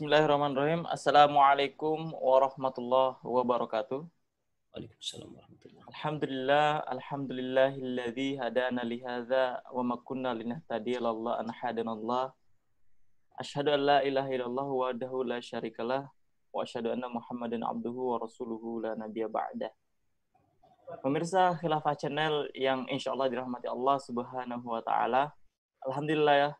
Bismillahirrahmanirrahim. Assalamualaikum warahmatullahi wabarakatuh. Waalaikumsalam warahmatullahi Alhamdulillah, alhamdulillahilladzi hadana li hadza wa ma kunna linahtadiya laula an hadanallah. Asyhadu an la ilaha illallah wahdahu la syarikalah wa asyhadu anna Muhammadan abduhu wa rasuluhu la nabiyya ba'dah. Pemirsa Khilafah Channel yang insya Allah dirahmati Allah Subhanahu wa taala. Alhamdulillah ya.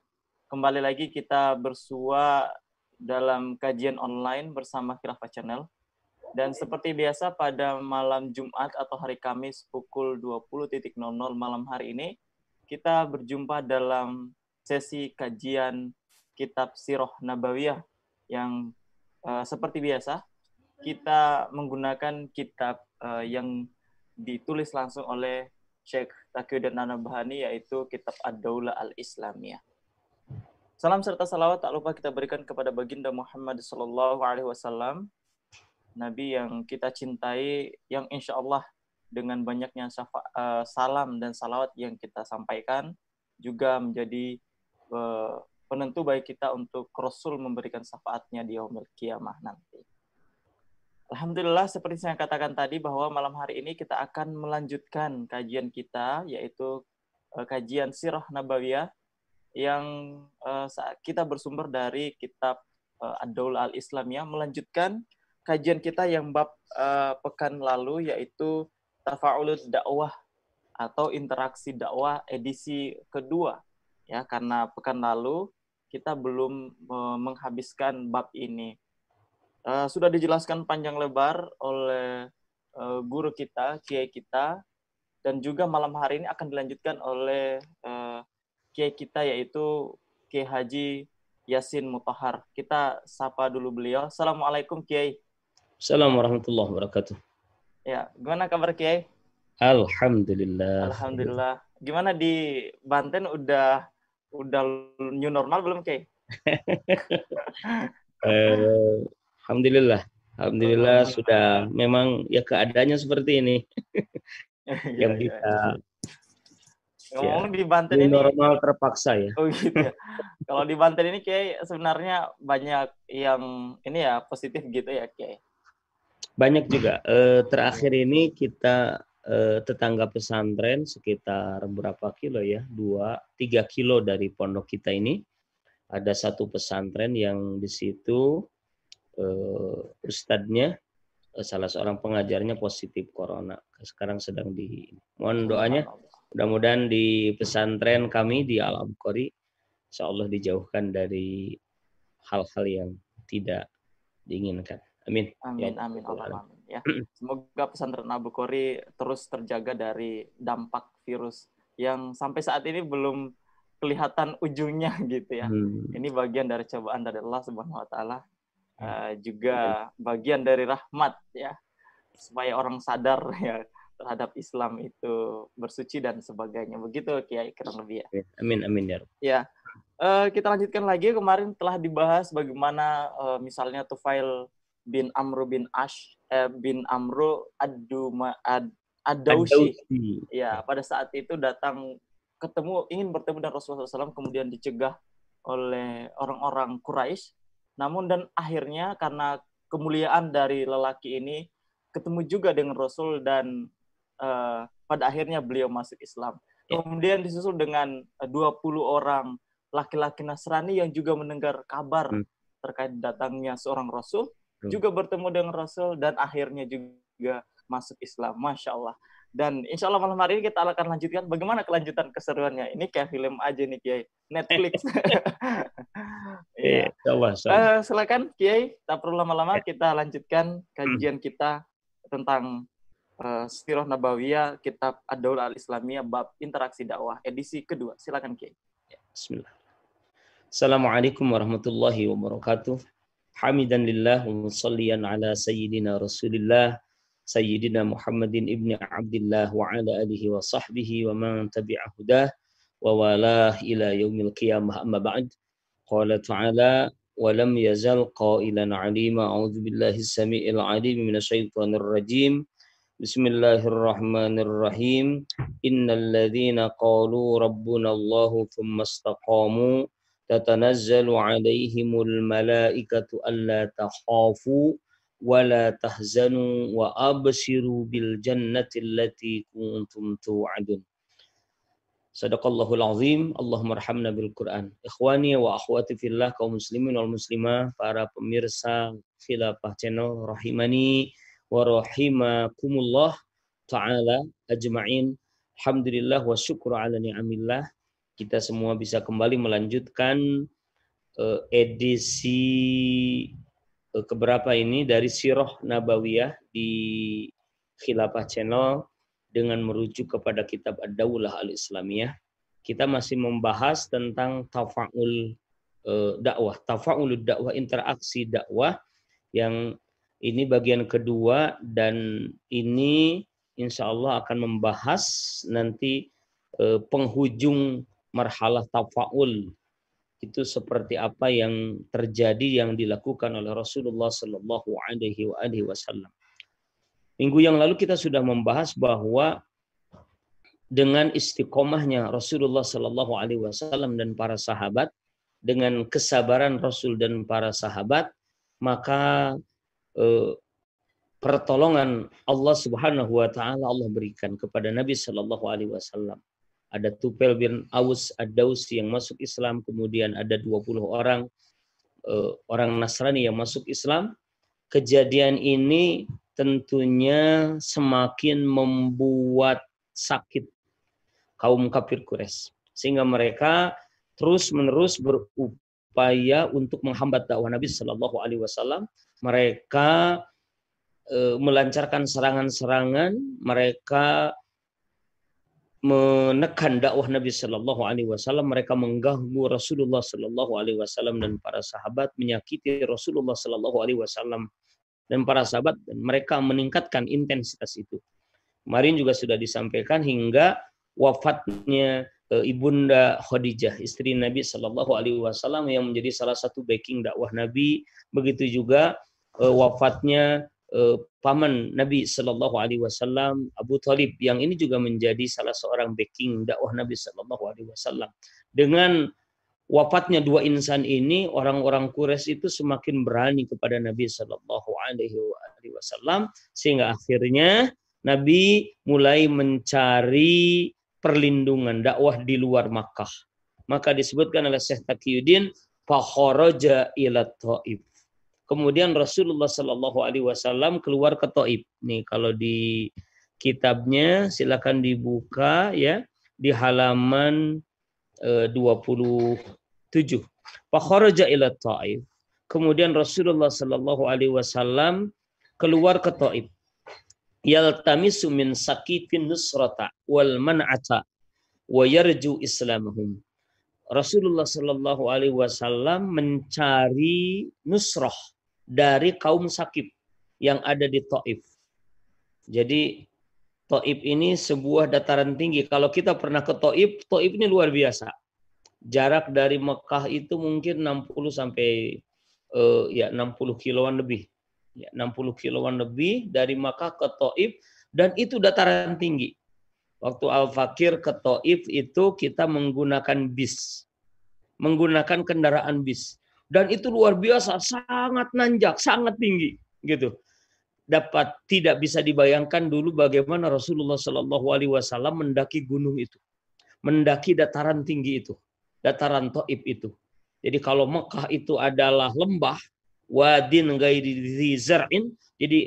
Kembali lagi kita bersua dalam kajian online bersama Khilafah Channel. Dan seperti biasa pada malam Jumat atau hari Kamis pukul 20.00 malam hari ini, kita berjumpa dalam sesi kajian kitab Sirah Nabawiyah yang uh, seperti biasa kita menggunakan kitab uh, yang ditulis langsung oleh Syekh Taqiyuddin Nanabahani yaitu kitab Ad-Daulah Al-Islamiyah. Salam serta salawat tak lupa kita berikan kepada baginda Muhammad Sallallahu Alaihi Wasallam, Nabi yang kita cintai, yang insya Allah dengan banyaknya uh, salam dan salawat yang kita sampaikan juga menjadi uh, penentu baik kita untuk Rasul memberikan syafaatnya di yaumil kiamah nanti. Alhamdulillah seperti yang saya katakan tadi bahwa malam hari ini kita akan melanjutkan kajian kita yaitu uh, kajian Sirah Nabawiyah yang uh, kita bersumber dari kitab uh, Ad-Daul al-Islamiyah melanjutkan kajian kita yang bab uh, pekan lalu yaitu Tafa'ulud dakwah atau interaksi dakwah edisi kedua. Ya karena pekan lalu kita belum uh, menghabiskan bab ini. Uh, sudah dijelaskan panjang lebar oleh uh, guru kita kiai kita dan juga malam hari ini akan dilanjutkan oleh uh, kiai kita yaitu Kiai Haji Yasin Mutahar. Kita sapa dulu beliau. Assalamualaikum Kiai. Assalamualaikum warahmatullahi wabarakatuh. Ya, gimana kabar Kiai? Alhamdulillah. Alhamdulillah. Gimana di Banten udah udah new normal belum Kiai? eh, Alhamdulillah. Alhamdulillah sudah memang ya keadaannya seperti ini. yang Iya, iya. kita Ngomong di Banten ini ini normal terpaksa ya. Oh gitu ya. Kalau di Banten ini kayak sebenarnya banyak yang ini ya positif gitu ya kayak. Banyak juga. Eh, terakhir ini kita eh, tetangga pesantren sekitar berapa kilo ya? Dua, tiga kilo dari pondok kita ini ada satu pesantren yang di situ eh, ustadznya salah seorang pengajarnya positif corona. Sekarang sedang di mohon doanya mudah-mudahan di pesantren kami di Al Abqari insya Allah dijauhkan dari hal-hal yang tidak diinginkan. Amin. Amin Ya, amin Allah amin ya. Semoga pesantren Abu Qori terus terjaga dari dampak virus yang sampai saat ini belum kelihatan ujungnya gitu ya. Hmm. Ini bagian dari cobaan dari Allah Subhanahu wa taala. Eh, juga bagian dari rahmat ya. Supaya orang sadar ya terhadap Islam itu bersuci dan sebagainya. Begitu Kiai kurang lebih ya. Amin amin ya. Ya, Eh, kita lanjutkan lagi. Kemarin telah dibahas bagaimana eh, misalnya Tufail bin Amru bin Ash eh, bin Amru Ad-Duma Ad. Ad-Dausi. Ya, pada saat itu datang ketemu ingin bertemu dengan Rasulullah SAW kemudian dicegah oleh orang-orang Quraisy. Namun dan akhirnya karena kemuliaan dari lelaki ini ketemu juga dengan Rasul dan eh, pada akhirnya beliau masuk Islam. Ya. Kemudian disusul dengan eh, 20 orang laki-laki Nasrani yang juga mendengar kabar Hmm. terkait datangnya seorang Rasul, Hmm. juga bertemu dengan Rasul dan akhirnya juga masuk Islam. Masya Allah. Dan insya Allah malam hari ini kita akan lanjutkan bagaimana kelanjutan keseruannya. Ini kayak film aja nih Kiai. Netflix. Iya. Iya, Allah, insya Allah. Eh, silakan Kiai, tak perlu lama-lama kita lanjutkan kajian kita tentang uh, Sirah Nabawiyah, kitab Ad-Daul al-Islamiyah bab interaksi dakwah edisi kedua. Silakan Kiai. Bismillah. Assalamualaikum warahmatullahi wabarakatuh. Hamidan lillah wa musalliyan ala sayyidina Rasulillah sayyidina Muhammadin ibni Abdullah wa ala alihi wa sahbihi wa man tabi'a hudah wa walah ila yaumil qiyamah amma ba'd. Qala ta'ala ولم يزل قائلا عليما أعوذ بالله السميع العليم من الشيطان الرجيم Bismillahirrahmanirrahim. Innalladzina qalu rabbuna Allahu thumma istaqamu tatanazzalu alaihimul malaikatu alla takhafu wa la tahzanu wa abshiru bil jannati allati kuntum tu'adun. Sadaqallahul azim. Allahumma arhamna bil Qur'an. Ikhwani wa akhwati fillah kaum muslimin wal muslimah, para pemirsa Khilafah Channel rahimani wa rahimakumullah taala ajma'in. Alhamdulillah wa syukru ala ni'amillah. Kita semua bisa kembali melanjutkan uh, edisi Eh, keberapa ini dari Sirah Nabawiyah di Khilafah Channel dengan merujuk kepada kitab Ad-Daulah Al-Islamiyah. Kita masih membahas tentang tafa'ul uh, dakwah, tafa'ul dakwah, interaksi dakwah yang ini bagian kedua dan ini insya Allah akan membahas nanti uh, penghujung marhalah tafa'ul itu seperti apa yang terjadi yang dilakukan oleh Rasulullah Shallallahu Alaihi Wasallam. Minggu yang lalu kita sudah membahas bahwa dengan istiqomahnya Rasulullah Shallallahu Alaihi Wasallam dan para sahabat, dengan kesabaran Rasul dan para sahabat, maka eh, pertolongan Allah Subhanahu Wa Taala Allah berikan kepada Nabi Shallallahu Alaihi Wasallam ada Tupel bin Aus Ad-Dausi yang masuk Islam, kemudian ada 20 orang uh, orang Nasrani yang masuk Islam. Kejadian ini tentunya semakin membuat sakit kaum kafir Quraisy sehingga mereka terus-menerus berupaya untuk menghambat dakwah Nabi Shallallahu alaihi wasallam. Mereka e, melancarkan serangan-serangan, mereka menekan dakwah Nabi Shallallahu Alaihi Wasallam, mereka mengganggu Rasulullah Shallallahu Alaihi Wasallam dan para sahabat, menyakiti Rasulullah Shallallahu Alaihi Wasallam dan para sahabat, dan mereka meningkatkan intensitas itu. Kemarin juga sudah disampaikan hingga wafatnya ibunda Khadijah, istri Nabi Shallallahu Alaihi Wasallam yang menjadi salah satu backing dakwah Nabi. Begitu juga e, wafatnya uh, paman Nabi Shallallahu Alaihi Wasallam Abu Talib yang ini juga menjadi salah seorang backing dakwah Nabi Shallallahu Alaihi Wasallam dengan wafatnya dua insan ini orang-orang Quraisy itu semakin berani kepada Nabi Shallallahu Alaihi Wasallam sehingga akhirnya Nabi mulai mencari perlindungan dakwah di luar Makkah. Maka disebutkan oleh Syekh Taqiyuddin, fakharaja ila Taif. Kemudian Rasulullah Shallallahu Alaihi Wasallam keluar ke Taib. Nih kalau di kitabnya silakan dibuka ya di halaman e, 27. Fakharaja ila Taif. Kemudian Rasulullah Shallallahu Alaihi Wasallam keluar ke Taib. Yaltamisu min sakifin nusrata wal man'ata wa yarju islamahum. Rasulullah Shallallahu Alaihi Wasallam mencari nusrah dari kaum Sakib yang ada di Taif. Jadi Taif ini sebuah dataran tinggi. Kalau kita pernah ke Taif, Taif ini luar biasa. Jarak dari Mekah itu mungkin 60 sampai uh, ya 60 kiloan lebih. Ya, 60 kiloan lebih dari Mekah ke Taif dan itu dataran tinggi. Waktu Al-Fakir ke Taif itu kita menggunakan bis. Menggunakan kendaraan bis dan itu luar biasa, sangat nanjak, sangat tinggi, gitu. Dapat tidak bisa dibayangkan dulu bagaimana Rasulullah Shallallahu Alaihi Wasallam mendaki gunung itu, mendaki dataran tinggi itu, dataran Taib itu. Jadi kalau Mekah itu adalah lembah, wadin ghairi jadi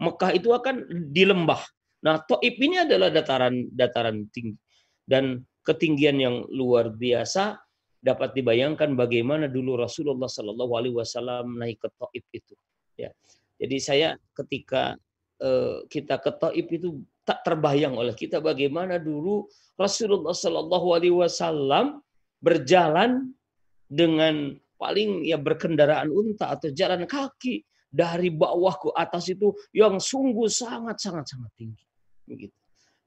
Mekah itu akan di lembah. Nah, Taib ini adalah dataran dataran tinggi dan ketinggian yang luar biasa dapat dibayangkan bagaimana dulu Rasulullah Shallallahu Alaihi Wasallam naik ke Taif itu. Ya, jadi saya ketika uh, kita ke Taif itu tak terbayang oleh kita bagaimana dulu Rasulullah Shallallahu Alaihi Wasallam berjalan dengan paling ya berkendaraan unta atau jalan kaki dari bawah ke atas itu yang sungguh sangat sangat sangat tinggi, begitu,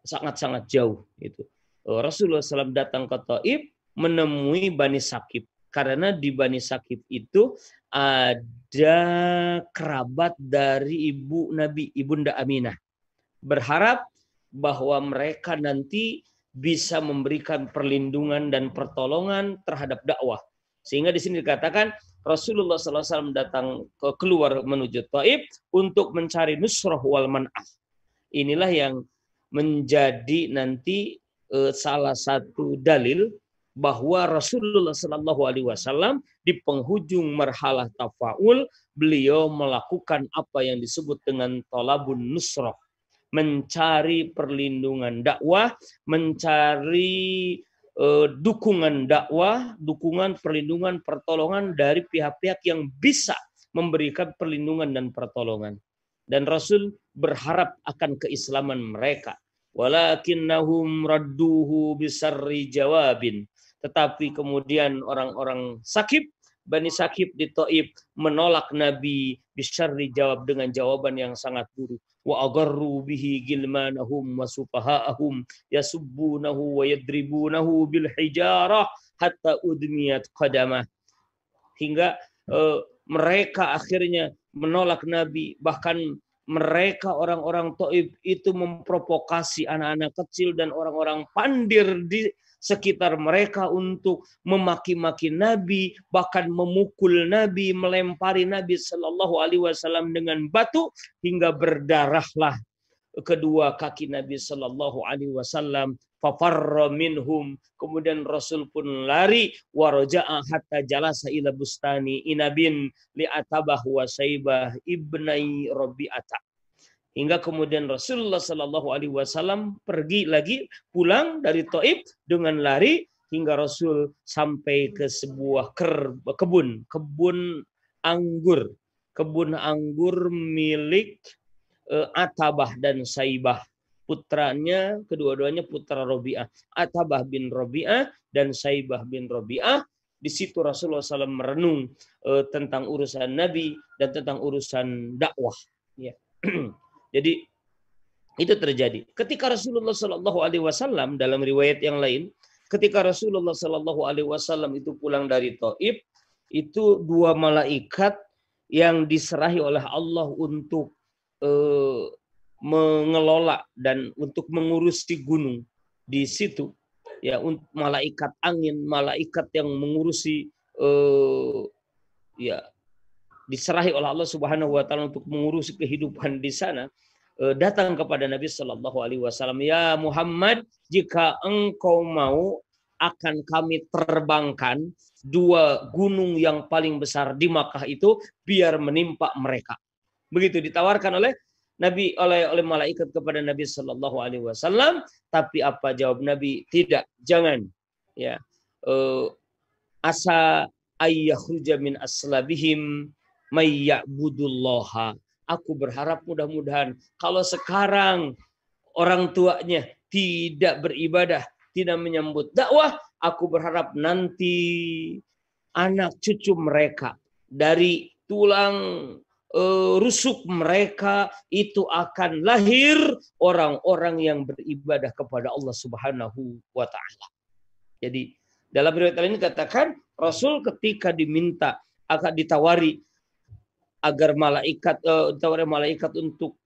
sangat sangat jauh itu. Rasulullah SAW datang ke Taif menemui Bani Sakib. Karena di Bani Sakib itu ada kerabat dari ibu Nabi, Ibunda Aminah. Berharap bahwa mereka nanti bisa memberikan perlindungan dan pertolongan terhadap dakwah. Sehingga di sini dikatakan Rasulullah SAW datang ke keluar menuju Taib untuk mencari nusrah wal man'ah. Inilah yang menjadi nanti uh, salah satu dalil bahwa Rasulullah Shallallahu Alaihi Wasallam di penghujung marhalah tafaul beliau melakukan apa yang disebut dengan tolabun nusroh mencari perlindungan dakwah mencari uh, dukungan dakwah dukungan perlindungan pertolongan dari pihak-pihak yang bisa memberikan perlindungan dan pertolongan. Dan Rasul berharap akan keislaman mereka. Walakinnahum radduhu bisarri jawabin. Tetapi kemudian orang-orang sakib, Bani Sakib di Taib menolak Nabi bisyarri jawab dengan jawaban yang sangat buruk. Wa agarru bihi gilmanahum wa sufaha'ahum yasubbunahu wa yadribunahu bil hijarah hatta udmiyat qadamah. Hingga uh, mereka akhirnya menolak Nabi bahkan mereka orang-orang Taib itu memprovokasi anak-anak kecil dan orang-orang pandir di sekitar mereka untuk memaki-maki Nabi, bahkan memukul Nabi, melempari Nabi Shallallahu Alaihi Wasallam dengan batu hingga berdarahlah kedua kaki Nabi Shallallahu Alaihi Wasallam. Fafarra minhum. Kemudian Rasul pun lari waraja'a hatta jalasa ila bustani inabin li'atabah wa saibah ibnai Rabi'ata Hingga kemudian Rasulullah Shallallahu Alaihi Wasallam pergi lagi pulang dari Taib dengan lari hingga Rasul sampai ke sebuah kebun, kebun anggur, kebun anggur milik uh, Atabah dan Saibah. Putranya, kedua-duanya putra Robi'ah. Atabah bin Robi'ah dan Saibah bin Robi'ah. Di situ Rasulullah SAW merenung uh, tentang urusan Nabi dan tentang urusan dakwah. Ya. Jadi itu terjadi. Ketika Rasulullah Shallallahu Alaihi Wasallam dalam riwayat yang lain, ketika Rasulullah Shallallahu Alaihi Wasallam itu pulang dari Taib, itu dua malaikat yang diserahi oleh Allah untuk uh, mengelola dan untuk mengurusi gunung di situ ya malaikat angin malaikat yang mengurusi uh, ya diserahi oleh Allah Subhanahu wa taala untuk mengurusi kehidupan di sana eh, datang kepada Nabi Shallallahu alaihi wasallam, "Ya Muhammad, jika engkau mau akan kami terbangkan dua gunung yang paling besar di Makkah itu biar menimpa mereka." Begitu ditawarkan oleh Nabi oleh oleh malaikat kepada Nabi Shallallahu alaihi wasallam, tapi apa jawab Nabi? Tidak, jangan. Ya. Uh, asa ayyakhruja min aslabihim may ya'budullaha. Aku berharap mudah-mudahan kalau sekarang orang tuanya tidak beribadah, tidak menyambut dakwah, aku berharap nanti anak cucu mereka dari tulang uh, rusuk mereka itu akan lahir orang-orang yang beribadah kepada Allah Subhanahu wa taala. Jadi dalam riwayat lain katakan Rasul ketika diminta akan ditawari agar malaikat uh, malaikat untuk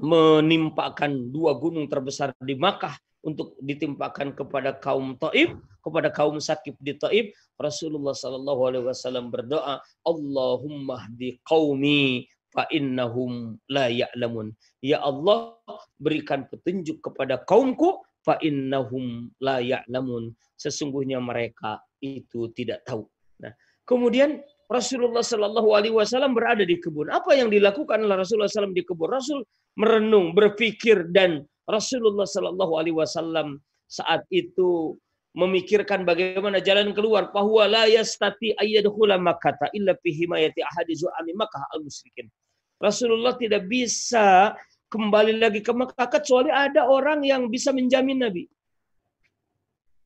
menimpakan dua gunung terbesar di Makkah untuk ditimpakan kepada kaum Taib, kepada kaum Sakib di Taib, Rasulullah Shallallahu Alaihi Wasallam berdoa, Allahumma di qaumi fa innahum la ya'lamun. Ya Allah, berikan petunjuk kepada kaumku fa innahum la ya'lamun. Sesungguhnya mereka itu tidak tahu. Nah, kemudian Rasulullah Shallallahu Alaihi Wasallam berada di kebun. Apa yang dilakukan Rasulullah SAW di kebun? Rasul merenung, berpikir dan Rasulullah Shallallahu Alaihi Wasallam saat itu memikirkan bagaimana jalan keluar. Bahwa la yastati ayyadkhula makata illa fi himayati al-musyrikin. Rasulullah tidak bisa kembali lagi ke Makkah kecuali ada orang yang bisa menjamin Nabi.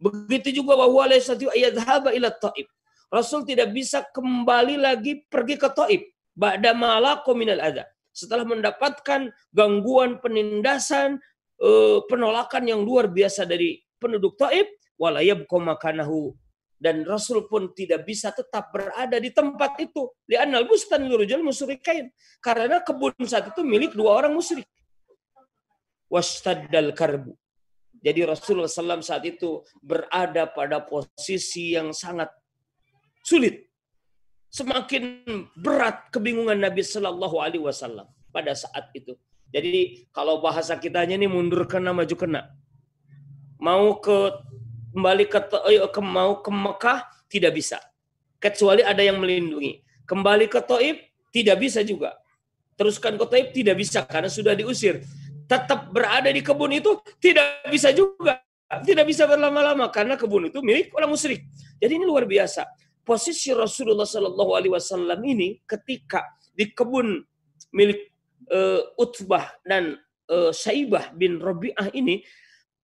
Begitu juga bahwa la yastati ayyadhaba ila ta'ib Rasul tidak bisa kembali lagi pergi ke Taib. Ba'da malaku minal adha. Setelah mendapatkan gangguan, penindasan, eh, penolakan yang luar biasa dari penduduk Taib, walayab makanahu dan Rasul pun tidak bisa tetap berada di tempat itu. Li'annal bustan lurujal musyrikain. Karena kebun saat itu milik dua orang musyrik. Wastaddal karbu. Jadi Rasulullah SAW saat itu berada pada posisi yang sangat sulit. Semakin berat kebingungan Nabi Shallallahu Alaihi Wasallam pada saat itu. Jadi kalau bahasa kitanya ini mundur kena maju kena. Mau ke kembali ke, ke mau ke Mekah tidak bisa. Kecuali ada yang melindungi. Kembali ke Taib tidak bisa juga. Teruskan ke Taib tidak bisa karena sudah diusir. Tetap berada di kebun itu tidak bisa juga. Tidak bisa berlama-lama karena kebun itu milik orang musyrik. Jadi ini luar biasa. Posisi Rasulullah Shallallahu Alaihi Wasallam ini ketika di kebun milik uh, Utbah dan uh, Saibah bin Rabi'ah ini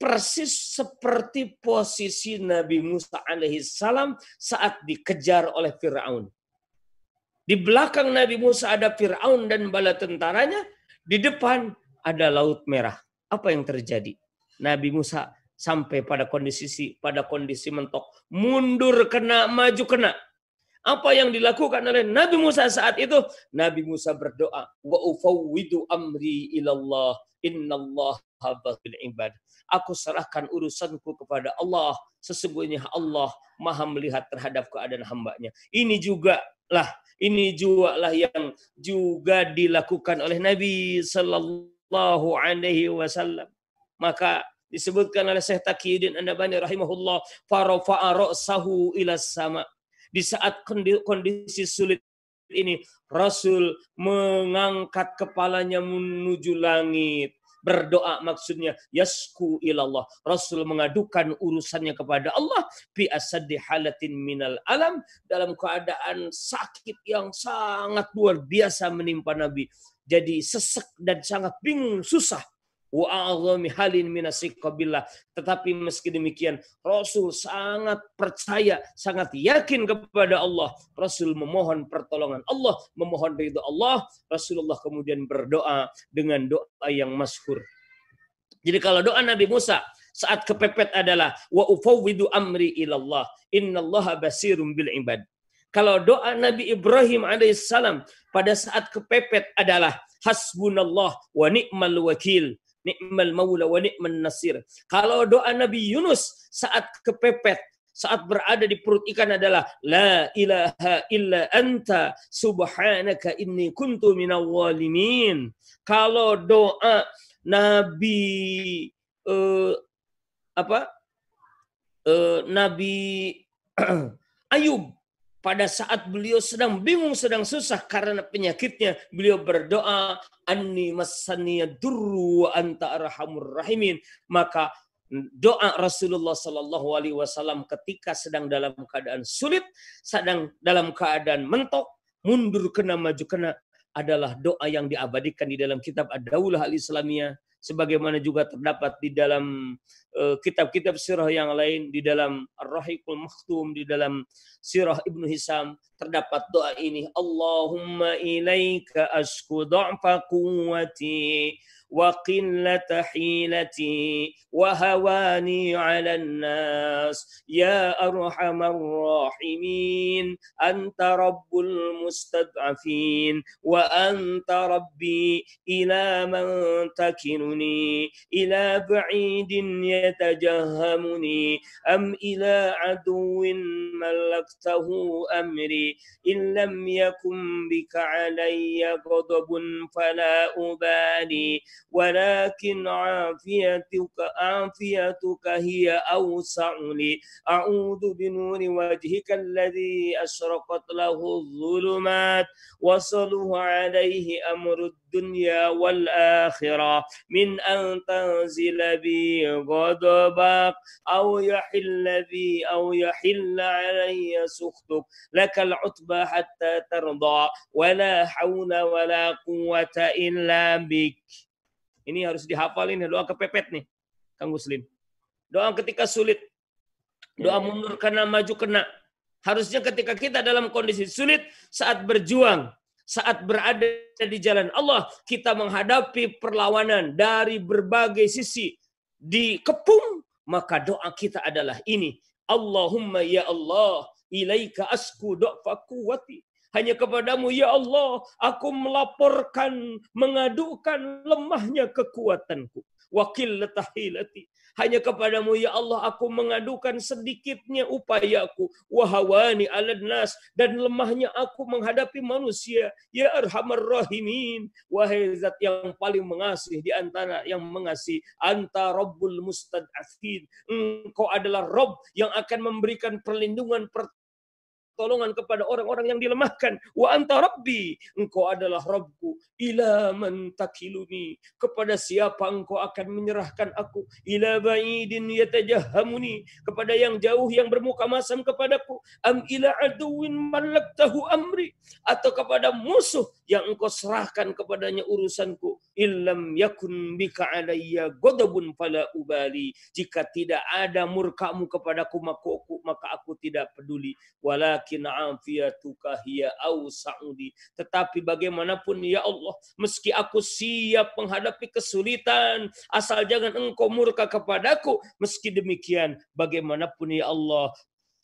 persis seperti posisi Nabi Musa alaihissalam saat dikejar oleh Firaun. Di belakang Nabi Musa ada Firaun dan bala tentaranya, di depan ada laut merah. Apa yang terjadi? Nabi Musa sampai pada kondisi pada kondisi mentok, mundur kena, maju kena. Apa yang dilakukan oleh Nabi Musa saat itu? Nabi Musa berdoa, wa ufawwidu amri ilallah, innallah bil ibad. Aku serahkan urusanku kepada Allah. Sesungguhnya Allah maha melihat terhadap keadaan hambanya. Ini juga lah, ini juga lah yang juga dilakukan oleh Nabi Sallallahu Alaihi Wasallam. Maka disebutkan oleh Syekh Taqiyuddin An-Nabani rahimahullah farafa'a ra'sahu ila sama. Di saat kondisi sulit ini Rasul mengangkat kepalanya menuju langit. Berdoa maksudnya yasku ilallah. Rasul mengadukan urusannya kepada Allah bi asadi halatin minal alam. Dalam keadaan sakit yang sangat luar biasa menimpa Nabi. Jadi sesek dan sangat bingung susah wa a'zami halin minasikabillah. Tetapi meski demikian, Rasul sangat percaya, sangat yakin kepada Allah. Rasul memohon pertolongan Allah, memohon ridho Allah. Rasulullah kemudian berdoa dengan doa yang masyhur. Jadi kalau doa Nabi Musa saat kepepet adalah wa ufawwidu amri ilallah innallaha basirum bil ibad. Kalau doa Nabi Ibrahim alaihissalam pada saat kepepet adalah hasbunallah wa ni'mal wakil ni'mal maula wa ni'man nasir. Kalau doa Nabi Yunus saat kepepet, saat berada di perut ikan adalah la ilaha illa anta subhanaka inni kuntu minal walimin. Kalau doa Nabi uh, apa? Uh, Nabi Ayub pada saat beliau sedang bingung, sedang susah karena penyakitnya, beliau berdoa, Anni masaniya durru wa anta arhamur rahimin. Maka doa Rasulullah Sallallahu Alaihi Wasallam ketika sedang dalam keadaan sulit, sedang dalam keadaan mentok, mundur kena maju kena adalah doa yang diabadikan di dalam kitab Ad-Daulah Al-Islamiyah sebagaimana juga terdapat di dalam eh, kitab-kitab uh, sirah yang lain di dalam Ar-Rahiqul Maktum di dalam sirah Ibnu Hisam terdapat doa ini Allahumma ilaika asku dha'fa quwwati وقلة حيلتي وهواني على الناس. يا أرحم الراحمين أنت رب المستضعفين وأنت ربي إلى من تكلني إلى بعيد يتجهمني أم إلى عدو ملكته أمري. إن لم يكن بك علي غضب فلا أبالي. ولكن عافيتك عافيتك هي أوسع لي. أعوذ بنور وجهك الذي أشرقت له الظلمات. وصله عليه أمر الدنيا والآخرة. من أن تنزل بي غضبك أو يحل بي أو يحل علي سخطك. لك العتبى حتى ترضى. ولا حول ولا قوة إلا بك. Ini harus dihafalin doa kepepet nih, Kang Muslim. Doa ketika sulit. Doa mundur karena maju kena. Harusnya ketika kita dalam kondisi sulit, saat berjuang, saat berada di jalan Allah, kita menghadapi perlawanan dari berbagai sisi. Dikepung, maka doa kita adalah ini. Allahumma ya Allah, ilaika asku do'fa kuwati. Hanya kepadamu ya Allah, aku melaporkan, mengadukan lemahnya kekuatanku. Wakil letahilati. Hanya kepadamu ya Allah aku mengadukan sedikitnya upayaku. Wahawani ala nas. Dan lemahnya aku menghadapi manusia. Ya arhamar rahimin. Wahai zat yang paling mengasihi di antara yang mengasihi. Anta Rabbul mustad'afin. Engkau adalah Rob yang akan memberikan perlindungan, pertolongan kepada orang-orang yang dilemahkan. Wa anta rabbi, engkau adalah Rabbku. Ila man takiluni, kepada siapa engkau akan menyerahkan aku. Ila ba'idin yatajahamuni, kepada yang jauh yang bermuka masam kepadaku. Am ila aduwin malaktahu amri, atau kepada musuh yang engkau serahkan kepadanya urusanku. Illam yakun bika alayya godabun fala ubali. Jika tidak ada murkamu kepadaku, maka aku tidak peduli. Walakin walakin afiyatuka hiya awsa'udi. Tetapi bagaimanapun ya Allah, meski aku siap menghadapi kesulitan, asal jangan engkau murka kepadaku. Meski demikian, bagaimanapun ya Allah,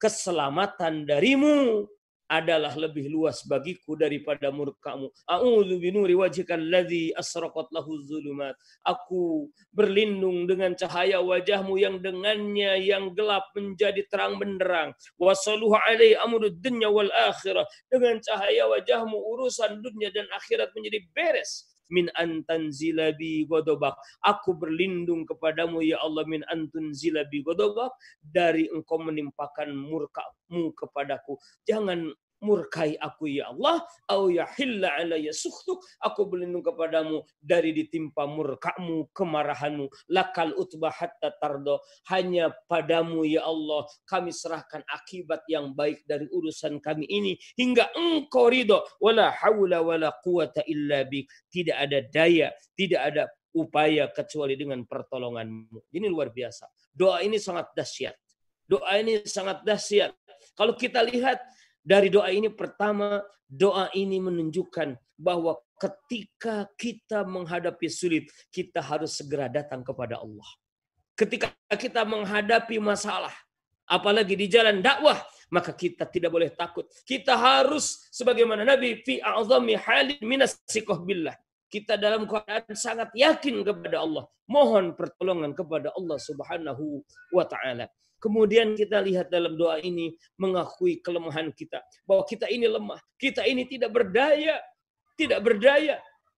keselamatan darimu adalah lebih luas bagiku daripada murkamu. A'udzu binuri wajhikal ladzi asraqat lahu zulumat. Aku berlindung dengan cahaya wajahmu yang dengannya yang gelap menjadi terang benderang. Wasaluhu alaihi amrud dunya wal akhirah. Dengan cahaya wajahmu urusan dunia dan akhirat menjadi beres min antan zilabi godobak. Aku berlindung kepadamu ya Allah min antun zilabi godobak dari engkau menimpakan murkamu kepadaku. Jangan murkai aku ya Allah. Au yahilla alayya sukhtuk. Aku berlindung kepadamu dari ditimpa murkamu kemarahanmu. Lakal utbah hatta tardo. Hanya padamu ya Allah kami serahkan akibat yang baik dari urusan kami ini hingga engkau ridho. Wala haula wala quwata illa bik. Tidak ada daya tidak ada upaya kecuali dengan pertolonganmu. Ini luar biasa. Doa ini sangat dahsyat. Doa ini sangat dahsyat. Kalau kita lihat dari doa ini pertama, doa ini menunjukkan bahwa ketika kita menghadapi sulit, kita harus segera datang kepada Allah. Ketika kita menghadapi masalah, apalagi di jalan dakwah, maka kita tidak boleh takut. Kita harus sebagaimana Nabi fi a'zami halin minas billah. Kita dalam keadaan sangat yakin kepada Allah. Mohon pertolongan kepada Allah Subhanahu wa taala. Kemudian kita lihat dalam doa ini mengakui kelemahan kita. Bahwa kita ini lemah. Kita ini tidak berdaya. Tidak berdaya.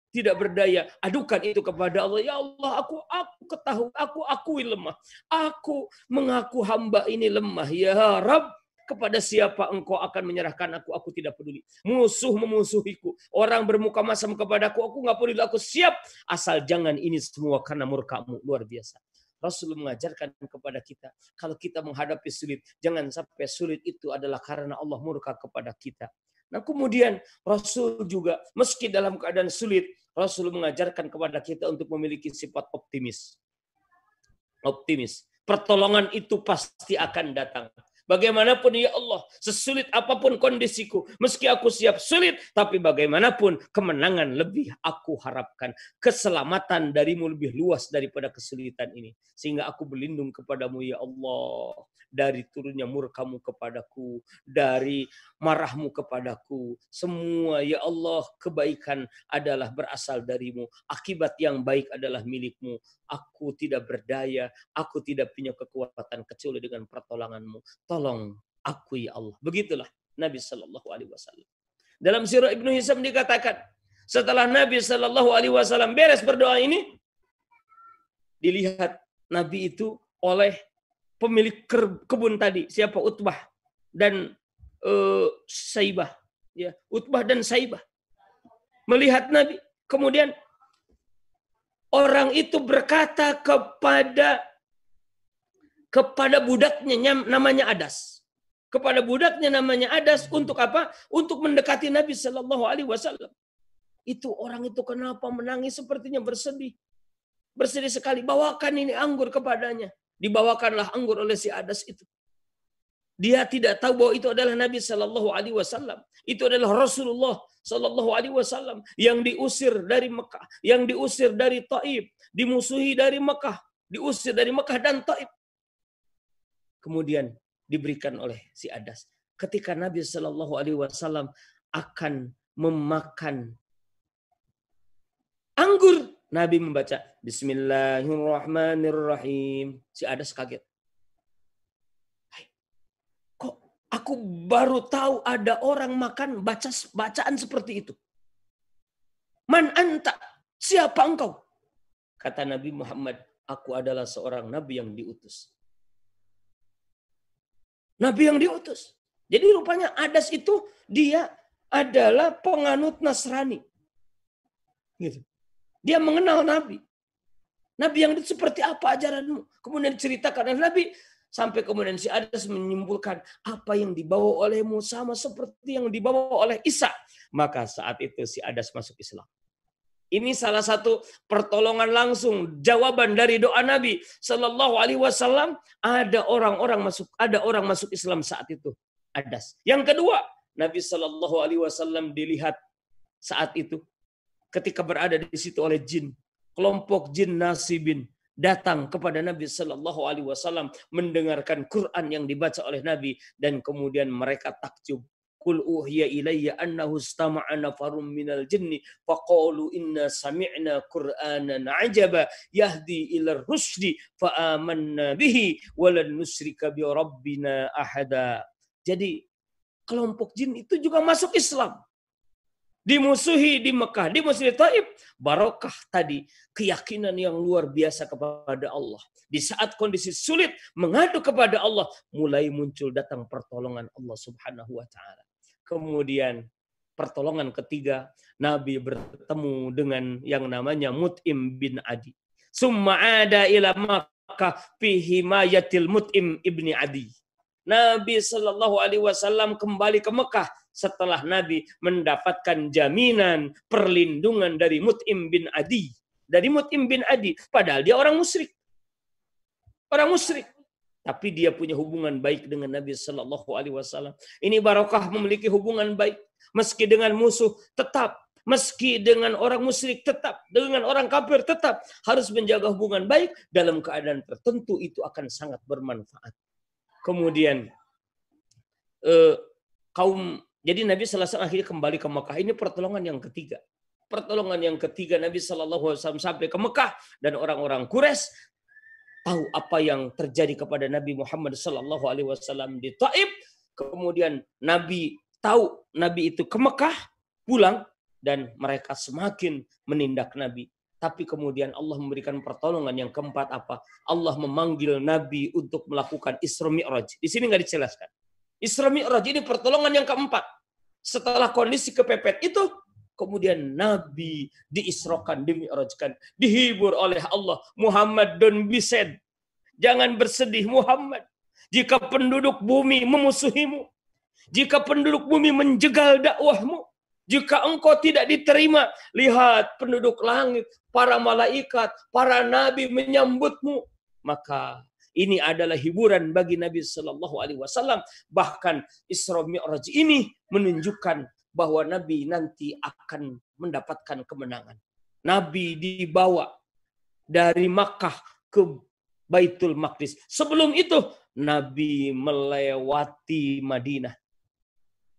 Tidak berdaya. Adukan itu kepada Allah. Ya Allah, aku aku ketahui, aku akui lemah. Aku mengaku hamba ini lemah. Ya Rabb, kepada siapa engkau akan menyerahkan aku, aku tidak peduli. Musuh memusuhiku, orang bermuka masam kepadaku, aku nggak peduli, aku siap. Asal jangan ini semua karena murkamu, luar biasa. Rasul mengajarkan kepada kita, kalau kita menghadapi sulit, jangan sampai sulit itu adalah karena Allah murka kepada kita. Nah kemudian Rasul juga, meski dalam keadaan sulit, Rasul mengajarkan kepada kita untuk memiliki sifat optimis. Optimis. Pertolongan itu pasti akan datang. Bagaimanapun ya Allah, sesulit apa pun kondisiku, meski aku siap sulit, tapi bagaimanapun kemenangan lebih aku harapkan. Keselamatan darimu lebih luas daripada kesulitan ini. Sehingga aku berlindung kepadamu ya Allah dari turunnya murkamu kepadaku, dari marahmu kepadaku. Semua ya Allah kebaikan adalah berasal darimu. Akibat yang baik adalah milikmu. Aku tidak berdaya, aku tidak punya kekuatan kecuali dengan pertolonganmu. Tolong aku ya Allah. Begitulah Nabi Shallallahu Alaihi Wasallam. Dalam sirah Ibnu Hisam dikatakan, setelah Nabi Shallallahu Alaihi Wasallam beres berdoa ini, dilihat Nabi itu oleh pemilik kebun tadi siapa Utbah dan uh, Saibah ya Utbah dan Saibah melihat Nabi kemudian orang itu berkata kepada kepada budaknya namanya Adas kepada budaknya namanya Adas untuk apa untuk mendekati Nabi Shallallahu Alaihi Wasallam itu orang itu kenapa menangis sepertinya bersedih bersedih sekali bawakan ini anggur kepadanya Dibawakanlah anggur oleh si Adas itu. Dia tidak tahu bahwa itu adalah Nabi Shallallahu Alaihi Wasallam. Itu adalah Rasulullah Shallallahu Alaihi Wasallam yang diusir dari Mekah, yang diusir dari Taib, dimusuhi dari Mekah, diusir dari Mekah dan Taib. Kemudian diberikan oleh si Adas. Ketika Nabi Shallallahu Alaihi Wasallam akan memakan anggur. Nabi membaca Bismillahirrahmanirrahim. Si Adas kaget. Kok aku baru tahu ada orang makan baca bacaan seperti itu. Man anta? Siapa engkau? Kata Nabi Muhammad, aku adalah seorang nabi yang diutus. Nabi yang diutus. Jadi rupanya Adas itu dia adalah penganut Nasrani. Gitu. Dia mengenal Nabi. Nabi yang itu seperti apa ajaranmu? Kemudian ceritakan dan Nabi sampai kemudian si Adas menyimpulkan apa yang dibawa olehmu sama seperti yang dibawa oleh Isa. Maka saat itu si Adas masuk Islam. Ini salah satu pertolongan langsung jawaban dari doa Nabi Shallallahu Alaihi Wasallam. Ada orang-orang masuk, ada orang masuk Islam saat itu. Adas. Yang kedua, Nabi Shallallahu Alaihi Wasallam dilihat saat itu ketika berada di situ oleh jin, kelompok jin nasibin datang kepada Nabi Shallallahu Alaihi Wasallam mendengarkan Quran yang dibaca oleh Nabi dan kemudian mereka takjub Qul uhiya ilayya annahu istama'a nafarum minal jinni faqalu inna sami'na qur'anan ajaba yahdi ila rusdi fa amanna bihi walan nusrika bi rabbina ahada. Jadi kelompok jin itu juga masuk Islam. Dimusuhi di Mekah, dimusuhi di Taib. Barokah tadi, keyakinan yang luar biasa kepada Allah. Di saat kondisi sulit, mengadu kepada Allah, mulai muncul datang pertolongan Allah subhanahu wa ta'ala. Kemudian pertolongan ketiga, Nabi bertemu dengan yang namanya Mut'im bin Adi. Summa ada ila Makkah fi himayatil Mut'im ibni Adi. Nabi Shallallahu Alaihi Wasallam kembali ke Mekah setelah Nabi mendapatkan jaminan perlindungan dari Mut'im bin Adi. Dari Mut'im bin Adi. Padahal dia orang musyrik. Orang musyrik tapi dia punya hubungan baik dengan Nabi Shallallahu Alaihi Wasallam. Ini barokah memiliki hubungan baik meski dengan musuh tetap meski dengan orang musyrik tetap dengan orang kafir tetap harus menjaga hubungan baik dalam keadaan tertentu itu akan sangat bermanfaat. Kemudian eh, kaum jadi Nabi Sallallahu akhirnya kembali ke Mekah. Ini pertolongan yang ketiga. Pertolongan yang ketiga Nabi Shallallahu Alaihi Wasallam sampai ke Mekah dan orang-orang Quraisy tahu apa yang terjadi kepada Nabi Muhammad sallallahu alaihi wasallam di Taif, kemudian Nabi tahu Nabi itu ke Mekah pulang dan mereka semakin menindak Nabi. Tapi kemudian Allah memberikan pertolongan yang keempat apa? Allah memanggil Nabi untuk melakukan Isra Mi'raj. Di sini nggak dijelaskan. Isra Mi'raj ini pertolongan yang keempat. Setelah kondisi kepepet itu, kemudian Nabi diisrokan, dimi'rajkan, dihibur oleh Allah. Muhammad don bised. Jangan bersedih Muhammad. Jika penduduk bumi memusuhimu. Jika penduduk bumi menjegal dakwahmu. Jika engkau tidak diterima, lihat penduduk langit, para malaikat, para nabi menyambutmu. Maka ini adalah hiburan bagi Nabi Shallallahu Alaihi Wasallam. Bahkan Isra Mi'raj ini menunjukkan bahwa Nabi nanti akan mendapatkan kemenangan. Nabi dibawa dari Makkah ke Baitul Maqdis. Sebelum itu Nabi melewati Madinah.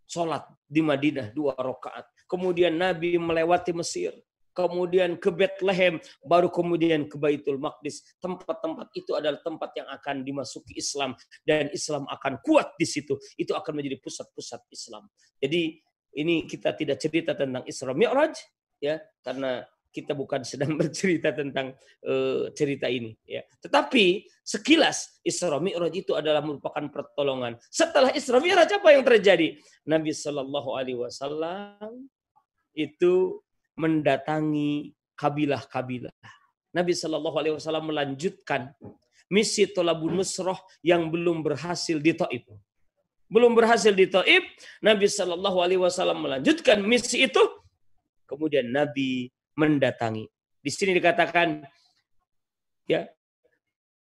Sholat di Madinah dua rakaat. Kemudian Nabi melewati Mesir. Kemudian ke Bethlehem, baru kemudian ke Baitul Maqdis. Tempat-tempat itu adalah tempat yang akan dimasuki Islam dan Islam akan kuat di situ. Itu akan menjadi pusat-pusat Islam. Jadi ini kita tidak cerita tentang Isra Mi'raj ya karena kita bukan sedang bercerita tentang uh, cerita ini ya. Tetapi sekilas Isra Mi'raj itu adalah merupakan pertolongan. Setelah Isra Mi'raj apa yang terjadi? Nabi Shallallahu alaihi wasallam itu mendatangi kabilah-kabilah. Nabi Shallallahu alaihi wasallam melanjutkan misi Tolabun Nusroh yang belum berhasil di Taif. Belum berhasil di Taif, Nabi Shallallahu alaihi wasallam melanjutkan misi itu. Kemudian Nabi mendatangi. Di sini dikatakan ya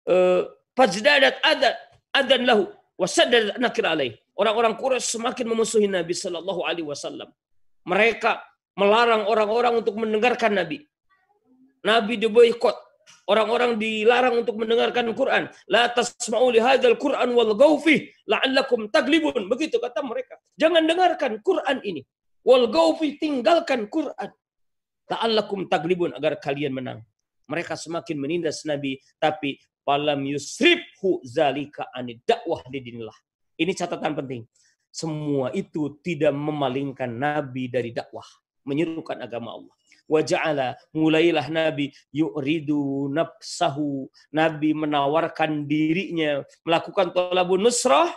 eh, fajdadat adat adan lahu wasaddadat nakir alaih. Orang-orang Quraisy semakin memusuhi Nabi Shallallahu alaihi wasallam. Mereka melarang orang-orang untuk mendengarkan Nabi. Nabi diboikot. Orang-orang dilarang untuk mendengarkan Quran. La tasma'u li hadzal Quran wal ghawfi la'allakum taglibun. Begitu kata mereka. Jangan dengarkan Quran ini. Wal gaufi tinggalkan Quran. Ta'allakum taglibun agar kalian menang. Mereka semakin menindas Nabi tapi falam yusribhu zalika anid dakwah lidinillah. Ini catatan penting. Semua itu tidak memalingkan Nabi dari dakwah, menyerukan agama Allah. Waja'ala mulailah Nabi yu'ridu nafsahu. Nabi menawarkan dirinya melakukan tolabun nusrah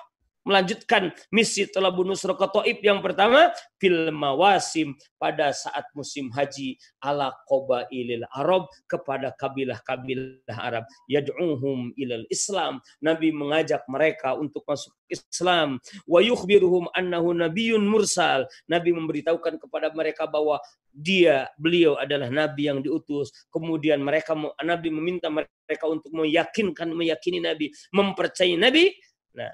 melanjutkan misi Talabun Nusra ke Taib yang pertama fil mawasim pada saat musim haji ala qabailil Arab kepada kabilah-kabilah Arab. Yad'uhum ilal Islam. Nabi mengajak mereka untuk masuk Islam. Wa yukhbiruhum annahu mursal. Nabi memberitahukan kepada mereka bahwa dia beliau adalah nabi yang diutus. Kemudian mereka Nabi meminta mereka untuk meyakinkan meyakini Nabi mempercayai Nabi. Nah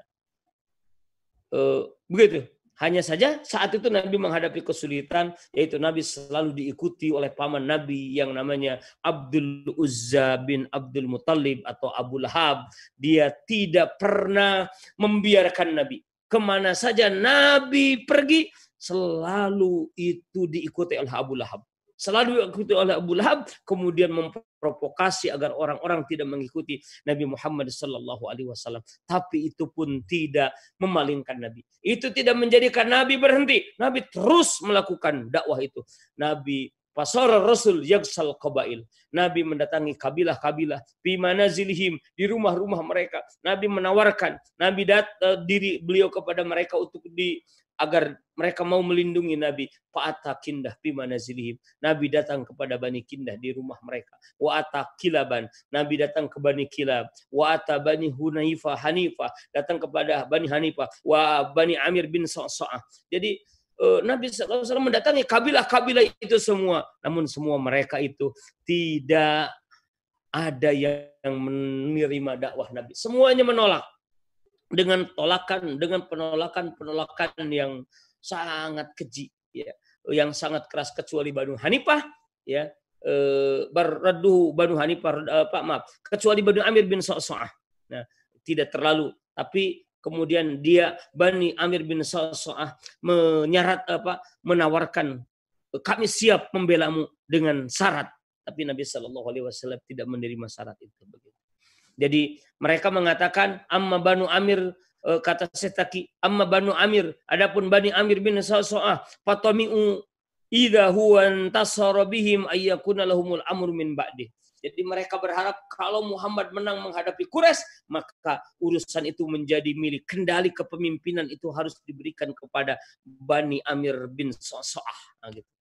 begitu. Hanya saja saat itu Nabi menghadapi kesulitan, yaitu Nabi selalu diikuti oleh paman Nabi yang namanya Abdul Uzza bin Abdul Muttalib atau Abu Lahab. Dia tidak pernah membiarkan Nabi. Ke mana saja Nabi pergi, selalu itu diikuti oleh Abu Lahab selalu diikuti oleh Abu Lahab kemudian memprovokasi agar orang-orang tidak mengikuti Nabi Muhammad sallallahu alaihi wasallam tapi itu pun tidak memalingkan Nabi itu tidak menjadikan Nabi berhenti Nabi terus melakukan dakwah itu Nabi Pasar Rasul yagsal qabail. Nabi mendatangi kabilah-kabilah di manazilihim di rumah-rumah mereka. Nabi menawarkan, Nabi dat, uh, diri beliau kepada mereka untuk di agar mereka mau melindungi Nabi. Fa'ata kindah bima nazilihim. Nabi datang kepada Bani Kindah di rumah mereka. Wa'ata kilaban. Nabi datang ke Bani Kilab. Wa'ata Bani Hunayfa Hanifah. Datang kepada Bani Hanifah. Wa Bani Amir bin Sa'sa'ah. Jadi uh, Nabi SAW mendatangi kabilah-kabilah itu semua. Namun semua mereka itu tidak ada yang menerima dakwah Nabi. Semuanya menolak dengan tolakan dengan penolakan-penolakan yang sangat keji ya yang sangat keras kecuali Banu Hanifah ya eh, berredu Banu Hanifah eh, Pak maaf kecuali Banu Amir bin Sa'sa'ah nah tidak terlalu tapi kemudian dia Bani Amir bin Sa'sa'ah menyarat apa menawarkan kami siap membelamu dengan syarat. Tapi Nabi Shallallahu Alaihi Wasallam tidak menerima syarat itu begitu jadi mereka mengatakan amma Banu Amir eh, kata Setaki amma Banu Amir adapun Bani Amir bin Sa'sa'ah fatami'u idza huwa antasara bihim ayyakuna lahumul amru min ba'di. Jadi mereka berharap kalau Muhammad menang menghadapi Quraisy, maka urusan itu menjadi milik kendali kepemimpinan itu harus diberikan kepada Bani Amir bin Sa'sa'ah. Nah, gitu.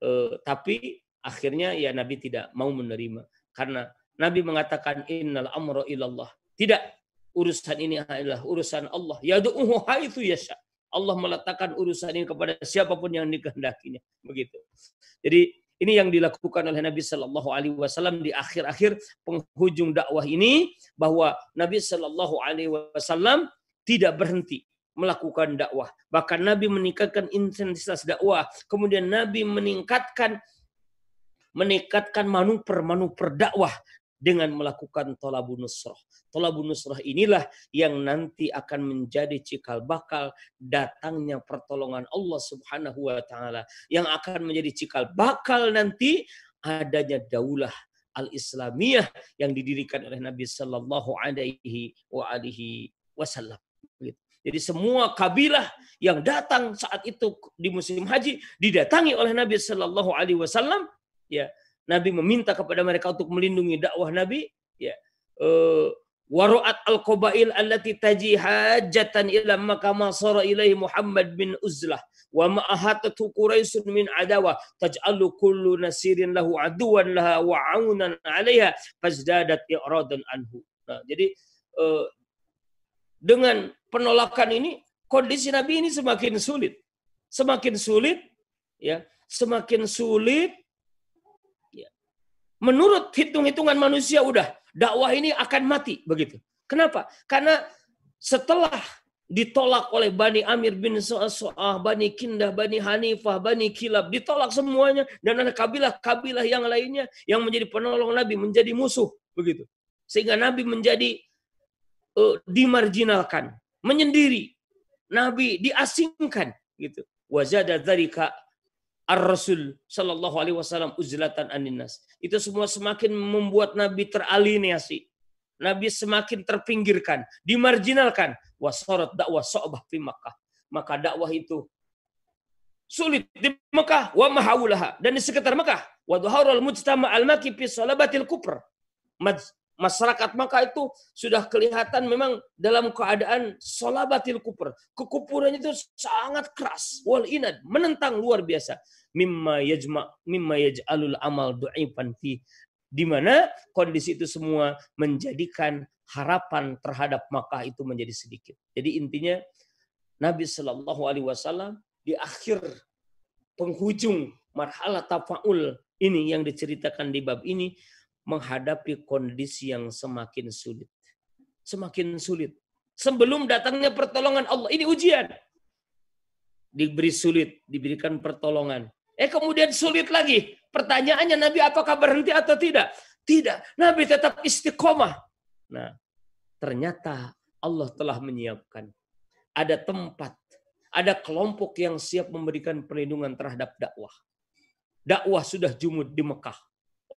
E, tapi akhirnya ya Nabi tidak mau menerima karena Nabi mengatakan innal amra ilallah. Tidak, urusan ini adalah urusan Allah. Yadu'uhu haitsu yasha. Allah meletakkan urusan ini kepada siapa pun yang dikehendakinya. Begitu. Jadi ini yang dilakukan oleh Nabi Shallallahu Alaihi Wasallam di akhir-akhir penghujung dakwah ini bahwa Nabi Shallallahu Alaihi Wasallam tidak berhenti melakukan dakwah. Bahkan Nabi meningkatkan intensitas dakwah. Kemudian Nabi meningkatkan meningkatkan manuver-manuver dakwah dengan melakukan tolabun nusrah. Tolabun nusrah inilah yang nanti akan menjadi cikal bakal datangnya pertolongan Allah Subhanahu wa taala yang akan menjadi cikal bakal nanti adanya daulah al-islamiyah yang didirikan oleh Nabi sallallahu alaihi wa alihi wasallam. Jadi semua kabilah yang datang saat itu di musim haji didatangi oleh Nabi Shallallahu Alaihi Wasallam, ya Nabi meminta kepada mereka untuk melindungi dakwah Nabi. Ya. Uh, Waru'at al-qabail allati taji hajatan ila makama sara ilaihi Muhammad bin Uzlah wa ma'ahatatu Quraisyun min adawa taj'alu kullu nasirin lahu aduwan laha wa aunan 'alaiha fazdadat i'radan anhu. Nah, jadi uh, dengan penolakan ini kondisi Nabi ini semakin sulit. Semakin sulit ya, semakin sulit menurut hitung-hitungan manusia udah dakwah ini akan mati begitu. Kenapa? Karena setelah ditolak oleh Bani Amir bin Sa'sa'ah, Bani Kindah, Bani Hanifah, Bani Kilab, ditolak semuanya dan ada kabilah-kabilah yang lainnya yang menjadi penolong Nabi menjadi musuh begitu. Sehingga Nabi menjadi uh, dimarginalkan, menyendiri. Nabi diasingkan gitu. Wazada dzalika ar-rasul sallallahu alaihi wasallam uzlatan aninas. Itu semua semakin membuat Nabi teralienasi. Nabi semakin terpinggirkan, dimarginalkan. Wasarat dakwah so'bah fi Makkah. Maka dakwah itu sulit di Mekah wa mahawulaha dan di sekitar Mekah. Wa dhuharul mujtama al-maki fi salabatil kufr masyarakat maka itu sudah kelihatan memang dalam keadaan solabatil kuper. Kekupurannya itu sangat keras. Wal inad. Menentang luar biasa. Mimma yajma, mimma yaj'alul amal du'ifan fi. Di mana kondisi itu semua menjadikan harapan terhadap Makkah itu menjadi sedikit. Jadi intinya Nabi Shallallahu Alaihi Wasallam di akhir penghujung marhalah tafaul ini yang diceritakan di bab ini menghadapi kondisi yang semakin sulit. Semakin sulit. Sebelum datangnya pertolongan Allah. Ini ujian. Diberi sulit, diberikan pertolongan. Eh kemudian sulit lagi. Pertanyaannya Nabi apakah berhenti atau tidak? Tidak. Nabi tetap istiqomah. Nah, ternyata Allah telah menyiapkan. Ada tempat, ada kelompok yang siap memberikan perlindungan terhadap dakwah. Dakwah sudah jumud di Mekah.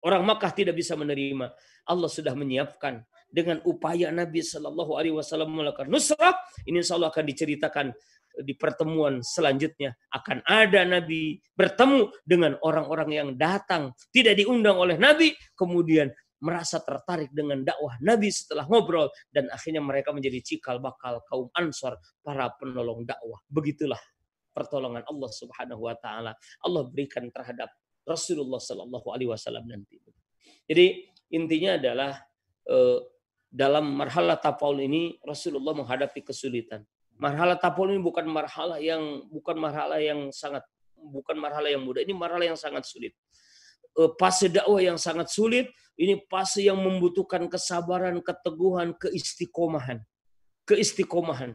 Orang Makkah tidak bisa menerima. Allah sudah menyiapkan dengan upaya Nabi Shallallahu Alaihi Wasallam melakukan nusrah. Ini insya Allah akan diceritakan di pertemuan selanjutnya akan ada Nabi bertemu dengan orang-orang yang datang tidak diundang oleh Nabi kemudian merasa tertarik dengan dakwah Nabi setelah ngobrol dan akhirnya mereka menjadi cikal bakal kaum Ansor para penolong dakwah begitulah pertolongan Allah Subhanahu wa taala Allah berikan terhadap Rasulullah Shallallahu Alaihi Wasallam nanti. Jadi intinya adalah eh, dalam marhalah tapaul ini Rasulullah menghadapi kesulitan. Marhalah tapaul ini bukan marhalah yang bukan marhalah yang sangat bukan marhalah yang mudah. Ini marhalah yang sangat sulit. Eh, fase dakwah yang sangat sulit. Ini fase yang membutuhkan kesabaran, keteguhan, keistiqomahan. Keistiqomahan.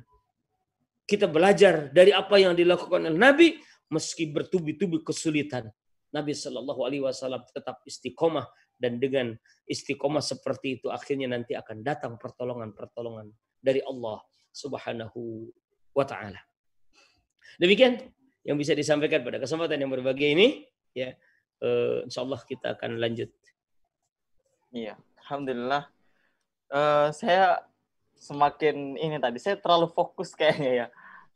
Kita belajar dari apa yang dilakukan oleh Nabi meski bertubi-tubi kesulitan. Nabi Shallallahu Alaihi Wasallam tetap istiqomah dan dengan istiqomah seperti itu akhirnya nanti akan datang pertolongan-pertolongan dari Allah Subhanahu wa taala. Demikian yang bisa disampaikan pada kesempatan yang berbahagia ini ya uh, insya Allah kita akan lanjut. Iya, alhamdulillah. Uh, saya semakin ini tadi saya terlalu fokus kayaknya ya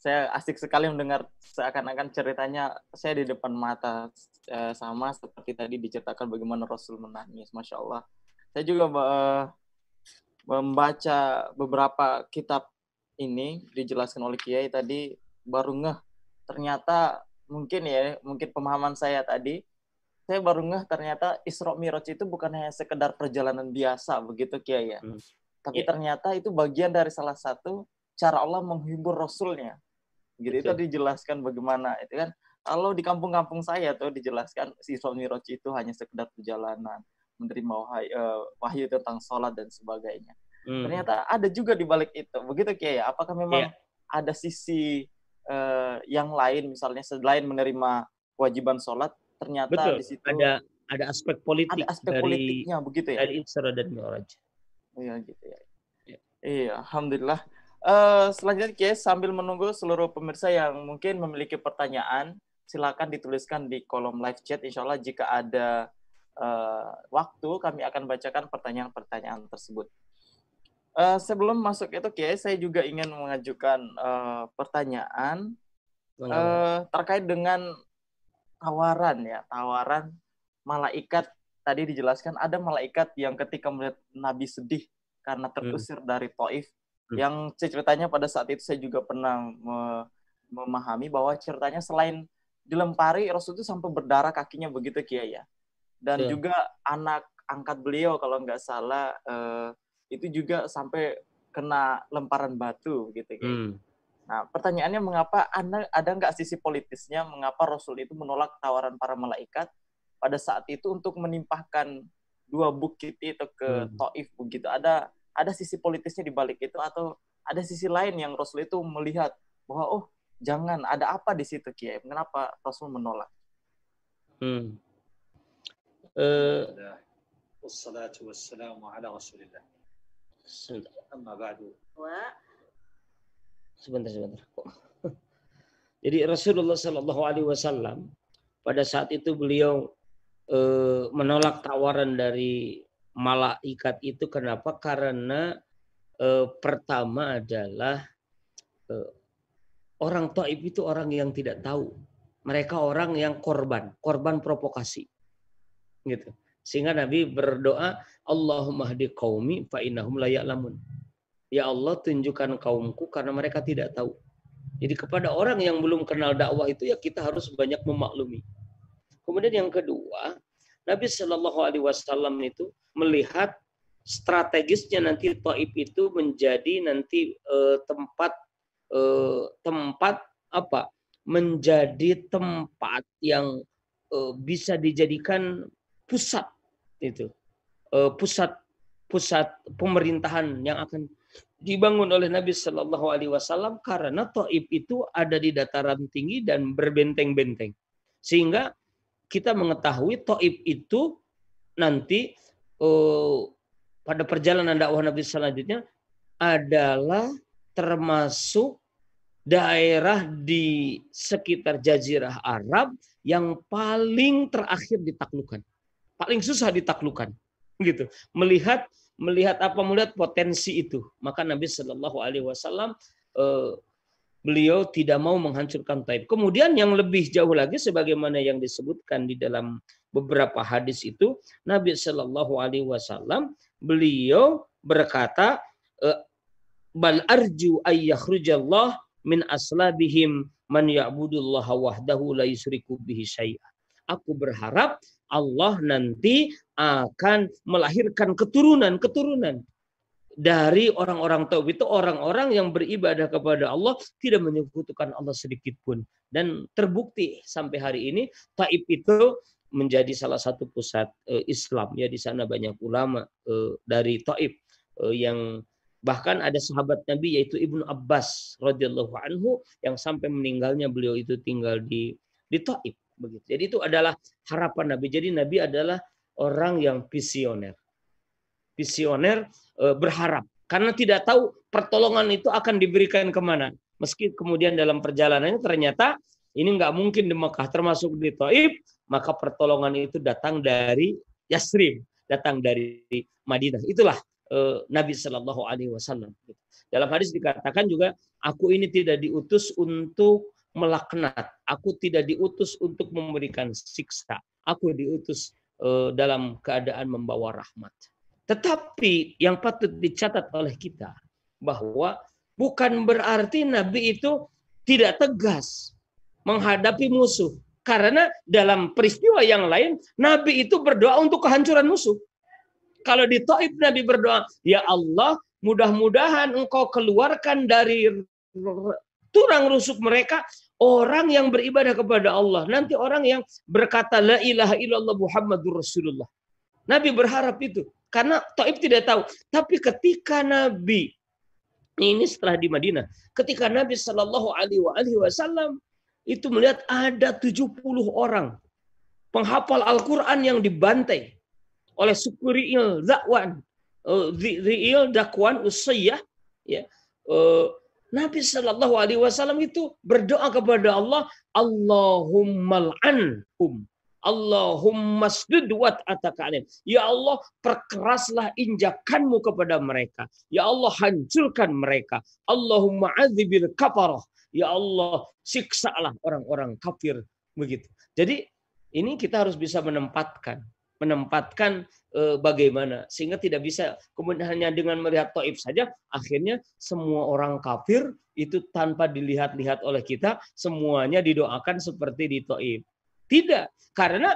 saya asik sekali mendengar seakan-akan ceritanya saya di depan mata eh, sama seperti tadi diceritakan bagaimana Rasul menangis, masya Allah. Saya juga eh, membaca beberapa kitab ini dijelaskan oleh Kiai tadi baru ngeh ternyata mungkin ya mungkin pemahaman saya tadi saya baru ngeh ternyata Isra Miraj itu bukan hanya sekedar perjalanan biasa begitu Kiai ya. Hmm. Tapi yeah. ternyata itu bagian dari salah satu cara Allah menghibur Rasulnya gitu Betul. itu dijelaskan bagaimana itu kan kalau di kampung-kampung saya tuh dijelaskan si Miraj itu hanya sekedar perjalanan menerima wahyu, uh, wahyu tentang sholat dan sebagainya. Hmm. Ternyata ada juga di balik itu. Begitu kayak ya? Apakah memang yeah. ada sisi uh, yang lain misalnya selain menerima kewajiban sholat ternyata Betul. di situ ada ada aspek politik ada aspek dari, politiknya begitu ya dari Isra dan Mi'raj. Iya gitu ya. Yeah. Iya, alhamdulillah. Uh, selanjutnya guys, sambil menunggu seluruh pemirsa yang mungkin memiliki pertanyaan, silakan dituliskan di kolom live chat. Insya Allah jika ada uh, waktu, kami akan bacakan pertanyaan-pertanyaan tersebut. Uh, sebelum masuk itu, guys, saya juga ingin mengajukan uh, pertanyaan uh, terkait dengan tawaran ya, tawaran malaikat. Tadi dijelaskan ada malaikat yang ketika melihat Nabi sedih karena terusir hmm. dari Taif, Hmm. Yang ceritanya pada saat itu saya juga pernah me memahami bahwa ceritanya selain dilempari Rasul itu sampai berdarah kakinya begitu Kiai ya. Dan yeah. juga anak angkat beliau kalau nggak salah uh, itu juga sampai kena lemparan batu gitu Kiai. Hmm. Nah, pertanyaannya mengapa Anda ada nggak sisi politisnya mengapa Rasul itu menolak tawaran para malaikat pada saat itu untuk menimpahkan dua bukit itu ke hmm. Taif begitu. Ada ada sisi politisnya di balik itu atau ada sisi lain yang Rasul itu melihat bahwa oh jangan ada apa di situ Kiai kenapa Rasul menolak hmm. uh, wassalatu wassalamu ala rasulillah amma ba'du sebentar sebentar jadi Rasulullah Shallallahu Alaihi Wasallam pada saat itu beliau eh, menolak tawaran dari malaikat itu kenapa? Karena eh, pertama adalah eh, orang Taib itu orang yang tidak tahu. Mereka orang yang korban, korban provokasi. Gitu. Sehingga Nabi berdoa, Allahumma hdi qaumi fa innahum la ya'lamun. Ya Allah tunjukkan kaumku karena mereka tidak tahu. Jadi kepada orang yang belum kenal dakwah itu ya kita harus banyak memaklumi. Kemudian yang kedua, Nabi Shallallahu Alaihi Wasallam itu melihat strategisnya nanti Taif itu menjadi nanti eh, tempat eh, tempat apa? Menjadi tempat yang eh, bisa dijadikan pusat itu, pusat pusat pemerintahan yang akan dibangun oleh Nabi Shallallahu Alaihi Wasallam karena Taif itu ada di dataran tinggi dan berbenteng-benteng, sehingga kita mengetahui Taif itu nanti uh, pada perjalanan dakwah Nabi selanjutnya adalah termasuk daerah di sekitar Jazirah Arab yang paling terakhir ditaklukkan, paling susah ditaklukkan, gitu. Melihat melihat apa melihat potensi itu maka Nabi Shallallahu Alaihi Wasallam eh, beliau tidak mau menghancurkan Taib. Kemudian yang lebih jauh lagi sebagaimana yang disebutkan di dalam beberapa hadis itu Nabi Shallallahu Alaihi Wasallam beliau berkata eh, bal arju ayyakhrujallah min aslabihim man ya'budullah wahdahu la yusriku bihi syai'a. Aku berharap Allah nanti akan melahirkan keturunan-keturunan dari orang-orang tauhid itu orang-orang yang beribadah kepada Allah tidak menyekutukan Allah sedikit pun. Dan terbukti sampai hari ini Taib itu menjadi salah satu pusat uh, Islam. Ya di sana banyak ulama uh, dari Taib uh, yang bahkan ada sahabat Nabi yaitu Ibnu Abbas radhiyallahu anhu yang sampai meninggalnya beliau itu tinggal di di Taib begitu. Jadi itu adalah harapan Nabi. Jadi Nabi adalah orang yang visioner. Visioner e, berharap karena tidak tahu pertolongan itu akan diberikan ke mana. Meski kemudian dalam perjalanannya ternyata ini nggak mungkin di Mekah termasuk di Taib, maka pertolongan itu datang dari Yasrib, datang dari Madinah. Itulah e, Nabi Shallallahu Alaihi Wasallam. Dalam hadis dikatakan juga, aku ini tidak diutus untuk melaknat. Aku tidak diutus untuk memberikan siksa. Aku diutus uh, dalam keadaan membawa rahmat. Tetapi yang patut dicatat oleh kita bahwa bukan berarti Nabi itu tidak tegas menghadapi musuh. Karena dalam peristiwa yang lain, Nabi itu berdoa untuk kehancuran musuh. Kalau di Taib Nabi berdoa, Ya Allah, mudah-mudahan engkau keluarkan dari tulang rusuk mereka orang yang beribadah kepada Allah. Nanti orang yang berkata la ilaha illallah Muhammadur Rasulullah. Nabi berharap itu karena Taib tidak tahu. Tapi ketika Nabi ini setelah di Madinah, ketika Nabi Shallallahu Alaihi Wasallam itu melihat ada 70 orang penghafal Al-Quran yang dibantai oleh Sukuriil Zakwan, eh, Dakwan Usayyah, ya, eh, Nabi Shallallahu Alaihi Wasallam itu berdoa kepada Allah, Allahumma anhum. Allahumma sdudwat atakalim. Ya Allah, perkeraslah injakanmu kepada mereka. Ya Allah, hancurkan mereka. Allahumma azibil kafarah. Ya Allah, siksalah orang-orang kafir. Begitu. Jadi ini kita harus bisa menempatkan menempatkan e, bagaimana sehingga tidak bisa kemudian hanya dengan melihat Taif saja akhirnya semua orang kafir itu tanpa dilihat-lihat oleh kita semuanya didoakan seperti di Taif. Tidak, karena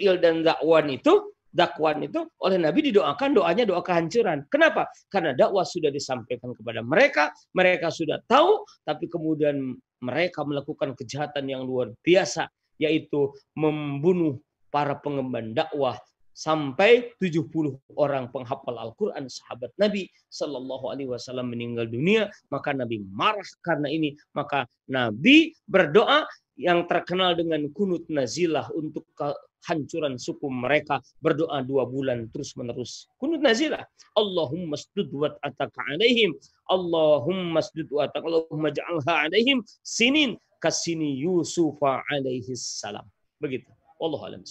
il dan dakwan itu dakwan itu oleh Nabi didoakan doanya doa kehancuran. Kenapa? Karena dakwah sudah disampaikan kepada mereka, mereka sudah tahu, tapi kemudian mereka melakukan kejahatan yang luar biasa, yaitu membunuh para pengemban dakwah sampai 70 orang penghafal Al-Quran sahabat Nabi Shallallahu Alaihi Wasallam meninggal dunia maka Nabi marah karena ini. Maka Nabi berdoa yang terkenal dengan kunut nazilah untuk kehancuran suku mereka berdoa dua bulan terus menerus kunut nazilah. Allahumma sdud wa ataka alaihim. Allahumma sdud wa ataka Allahumma ja'alha alaihim. Sinin kasini Yusuf alaihi salam. Begitu. Allah alam.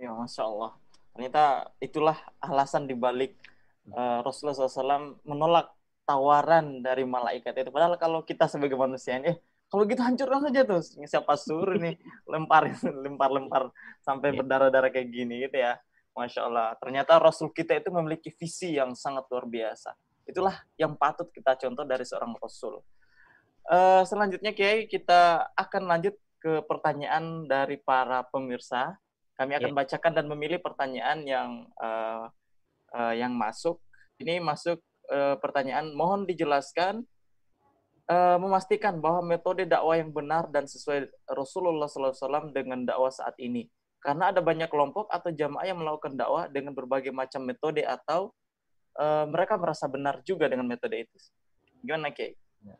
Ya, masya Allah. Ternyata itulah alasan dibalik uh, Rasulullah SAW menolak tawaran dari malaikat itu. Padahal kalau kita sebagai manusia ini, eh, kalau gitu hancurkan saja tuh. Siapa suruh nih lempar lempar lempar sampai ya. berdarah-darah kayak gini gitu ya. Masya Allah. Ternyata Rasul kita itu memiliki visi yang sangat luar biasa. Itulah yang patut kita contoh dari seorang Rasul. Uh, selanjutnya Kiai kita akan lanjut ke pertanyaan dari para pemirsa. Kami akan yeah. bacakan dan memilih pertanyaan yang uh, uh, yang masuk. Ini masuk uh, pertanyaan, mohon dijelaskan uh, memastikan bahwa metode dakwah yang benar dan sesuai Rasulullah SAW dengan dakwah saat ini. Karena ada banyak kelompok atau jamaah yang melakukan dakwah dengan berbagai macam metode atau uh, mereka merasa benar juga dengan metode itu. Gimana, Kiai? Ya.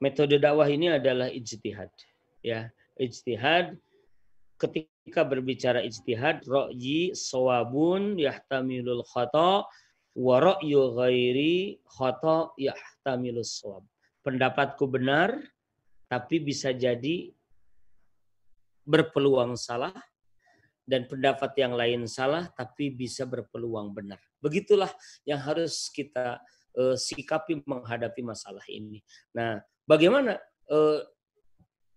Metode dakwah ini adalah ijtihad. Ya, ijtihad ketika berbicara ijtihad ra'yi sawabun yahtamilul khata wa ra'yu ghairi khata yahtamilus sawab. Pendapatku benar tapi bisa jadi berpeluang salah dan pendapat yang lain salah tapi bisa berpeluang benar. Begitulah yang harus kita uh, sikapi menghadapi masalah ini. Nah, bagaimana uh,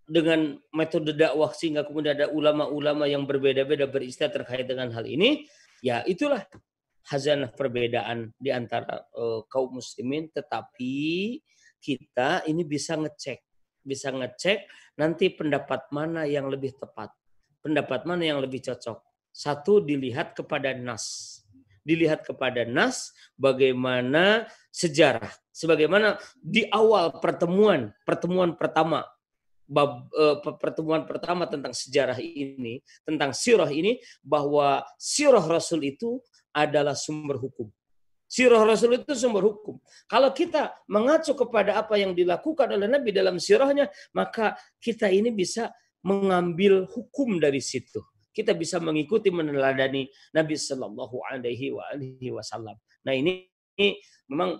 dengan metode dakwah sehingga kemudian ada ulama-ulama yang berbeda-beda beristilah terkait dengan hal ini, ya itulah hazanah perbedaan di antara uh, kaum muslimin. Tetapi kita ini bisa ngecek bisa ngecek nanti pendapat mana yang lebih tepat pendapat mana yang lebih cocok. Satu dilihat kepada nas. Dilihat kepada nas bagaimana sejarah sebagaimana di awal pertemuan pertemuan pertama bab, uh, pertemuan pertama tentang sejarah ini, tentang sirah ini, bahwa sirah Rasul itu adalah sumber hukum. Sirah Rasul itu sumber hukum. Kalau kita mengacu kepada apa yang dilakukan oleh Nabi dalam sirahnya, maka kita ini bisa mengambil hukum dari situ. Kita bisa mengikuti meneladani Nabi Shallallahu Alaihi Wasallam. Nah ini memang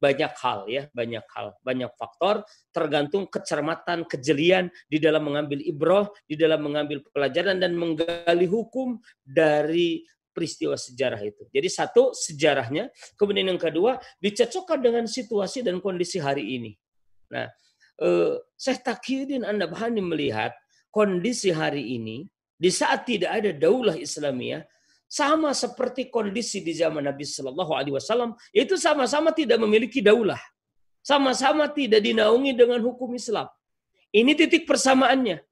banyak hal ya, banyak hal, banyak faktor tergantung kecermatan, kejelian di dalam mengambil ibroh, di dalam mengambil pelajaran dan menggali hukum dari peristiwa sejarah itu. Jadi satu sejarahnya, kemudian yang kedua dicocokkan dengan situasi dan kondisi hari ini. Nah, eh, Syekh Anda Bahani melihat kondisi hari ini di saat tidak ada daulah Islamiyah, sama seperti kondisi di zaman Nabi Shallallahu Alaihi Wasallam, yaitu sama-sama tidak memiliki daulah, sama-sama tidak dinaungi dengan hukum Islam. Ini titik persamaannya.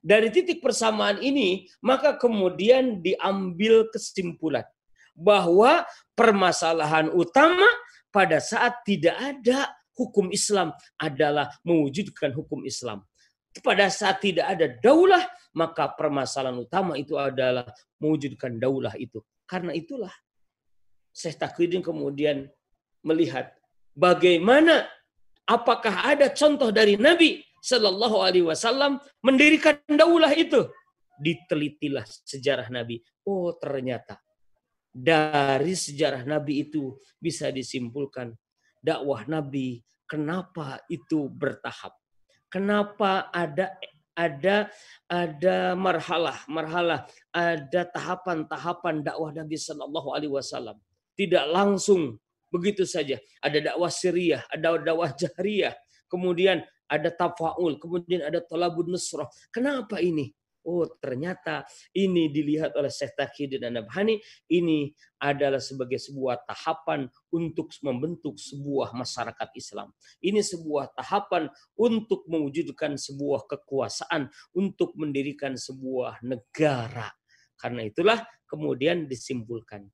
Dari titik persamaan ini, maka kemudian diambil kesimpulan bahwa permasalahan utama pada saat tidak ada hukum Islam adalah mewujudkan hukum Islam pada saat tidak ada daulah, maka permasalahan utama itu adalah mewujudkan daulah itu. Karena itulah Syekh Takwidin kemudian melihat bagaimana apakah ada contoh dari Nabi Shallallahu Alaihi Wasallam mendirikan daulah itu. Ditelitilah sejarah Nabi. Oh ternyata dari sejarah Nabi itu bisa disimpulkan dakwah Nabi kenapa itu bertahap kenapa ada ada ada marhalah marhalah ada tahapan-tahapan dakwah Nabi Shallallahu Alaihi Wasallam? Tidak langsung begitu saja. Ada dakwah siriyah ada dakwah jahriyah kemudian ada tafaul kemudian ada talabun nusrah. Kenapa ini Oh ternyata ini dilihat oleh Syekh Taqiyuddin dan Nabhani ini adalah sebagai sebuah tahapan untuk membentuk sebuah masyarakat Islam. Ini sebuah tahapan untuk mewujudkan sebuah kekuasaan, untuk mendirikan sebuah negara. Karena itulah kemudian disimpulkan.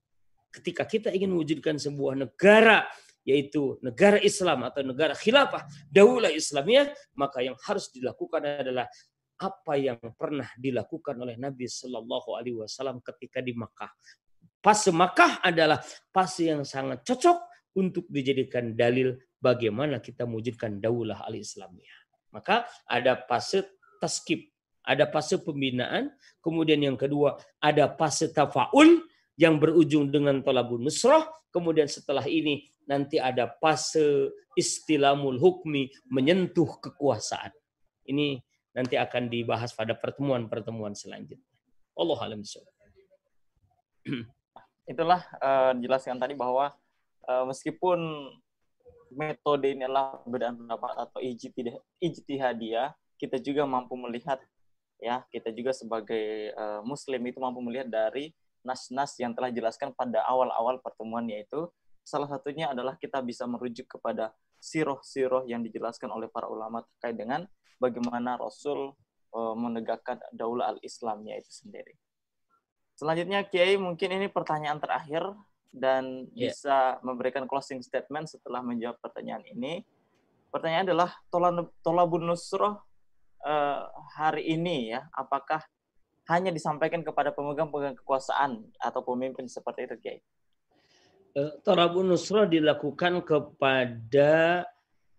Ketika kita ingin mewujudkan sebuah negara, yaitu negara Islam atau negara khilafah, daulah Islamiyah, maka yang harus dilakukan adalah apa yang pernah dilakukan oleh Nabi Shallallahu Alaihi Wasallam ketika di Makkah. Fase Makkah adalah fase yang sangat cocok untuk dijadikan dalil bagaimana kita mewujudkan daulah al-Islamiyah. Maka ada fase taskib, ada fase pembinaan, kemudian yang kedua ada fase tafaul yang berujung dengan tolabun nusrah, kemudian setelah ini nanti ada fase istilamul hukmi menyentuh kekuasaan Ini nanti akan dibahas pada pertemuan-pertemuan selanjutnya. Allah alam Itulah uh, jelaskan tadi bahwa uh, meskipun metode ini adalah perbedaan pendapat atau ijtihadiyah, kita juga mampu melihat ya, kita juga sebagai uh, muslim itu mampu melihat dari nas-nas yang telah dijelaskan pada awal-awal pertemuan yaitu salah satunya adalah kita bisa merujuk kepada siroh-siroh yang dijelaskan oleh para ulama terkait dengan bagaimana Rasul uh, menegakkan daulah al-Islamnya itu sendiri. Selanjutnya Kiai mungkin ini pertanyaan terakhir dan yeah. bisa memberikan closing statement setelah menjawab pertanyaan ini. Pertanyaan adalah tolabun nusroh uh, hari ini ya, apakah hanya disampaikan kepada pemegang-pemegang kekuasaan atau pemimpin seperti itu, Kiai? Uh, tolabun nusroh dilakukan kepada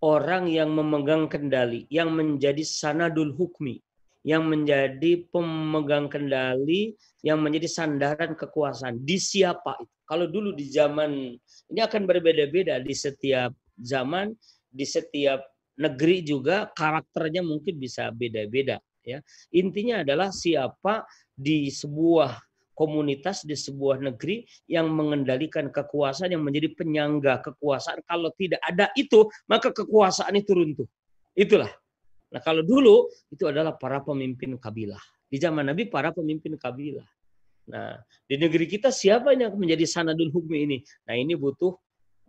orang yang memegang kendali, yang menjadi sanadul hukmi, yang menjadi pemegang kendali, yang menjadi sandaran kekuasaan. Di siapa? Kalau dulu di zaman ini akan berbeda-beda di setiap zaman, di setiap negeri juga karakternya mungkin bisa beda-beda ya. Intinya adalah siapa di sebuah komunitas di sebuah negeri yang mengendalikan kekuasaan yang menjadi penyangga kekuasaan kalau tidak ada itu maka kekuasaan itu runtuh. Itulah. Nah, kalau dulu itu adalah para pemimpin kabilah. Di zaman Nabi para pemimpin kabilah. Nah, di negeri kita siapa yang menjadi sanadul hukmi ini? Nah, ini butuh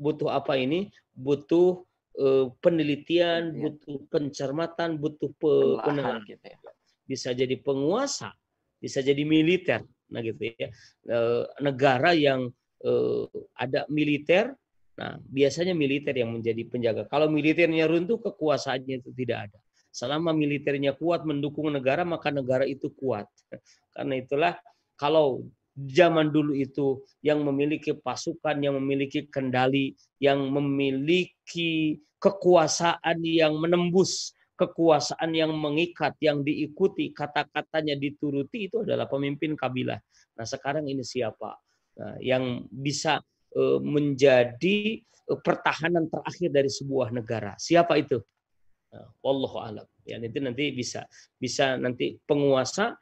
butuh apa ini? Butuh uh, penelitian, ya. butuh pencermatan, butuh pe penelahan gitu ya. Bisa jadi penguasa, bisa jadi militer. Nah, gitu ya. E, negara yang e, ada militer, nah biasanya militer yang menjadi penjaga. Kalau militernya runtuh, kekuasaannya itu tidak ada. Selama militernya kuat mendukung negara, maka negara itu kuat. Karena itulah kalau zaman dulu itu yang memiliki pasukan, yang memiliki kendali, yang memiliki kekuasaan yang menembus, kekuasaan yang mengikat, yang diikuti, kata-katanya dituruti itu adalah pemimpin kabilah. Nah sekarang ini siapa nah, yang bisa uh, menjadi uh, pertahanan terakhir dari sebuah negara? Siapa itu? Nah, Wallahu alam. Ya nanti nanti bisa bisa nanti penguasa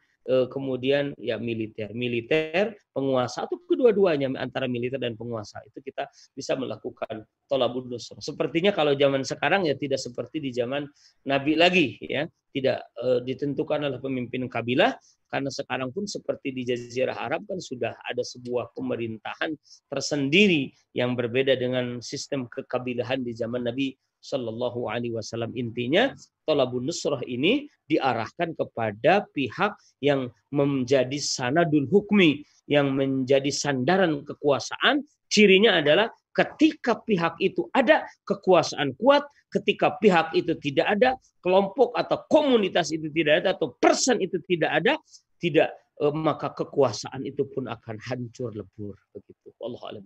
kemudian ya militer, militer, penguasa atau kedua-duanya antara militer dan penguasa itu kita bisa melakukan tolabun nusra. Sepertinya kalau zaman sekarang ya tidak seperti di zaman Nabi lagi ya, tidak uh, ditentukan oleh pemimpin kabilah karena sekarang pun seperti di Jazirah Arab kan sudah ada sebuah pemerintahan tersendiri yang berbeda dengan sistem kekabilahan di zaman Nabi Shallallahu Alaihi Wasallam. Intinya, tolabun nusrah ini diarahkan kepada pihak yang menjadi sanadul hukmi, yang menjadi sandaran kekuasaan. Cirinya adalah ketika pihak itu ada kekuasaan kuat, ketika pihak itu tidak ada, kelompok atau komunitas itu tidak ada, atau person itu tidak ada, tidak eh, maka kekuasaan itu pun akan hancur lebur begitu. Allah alam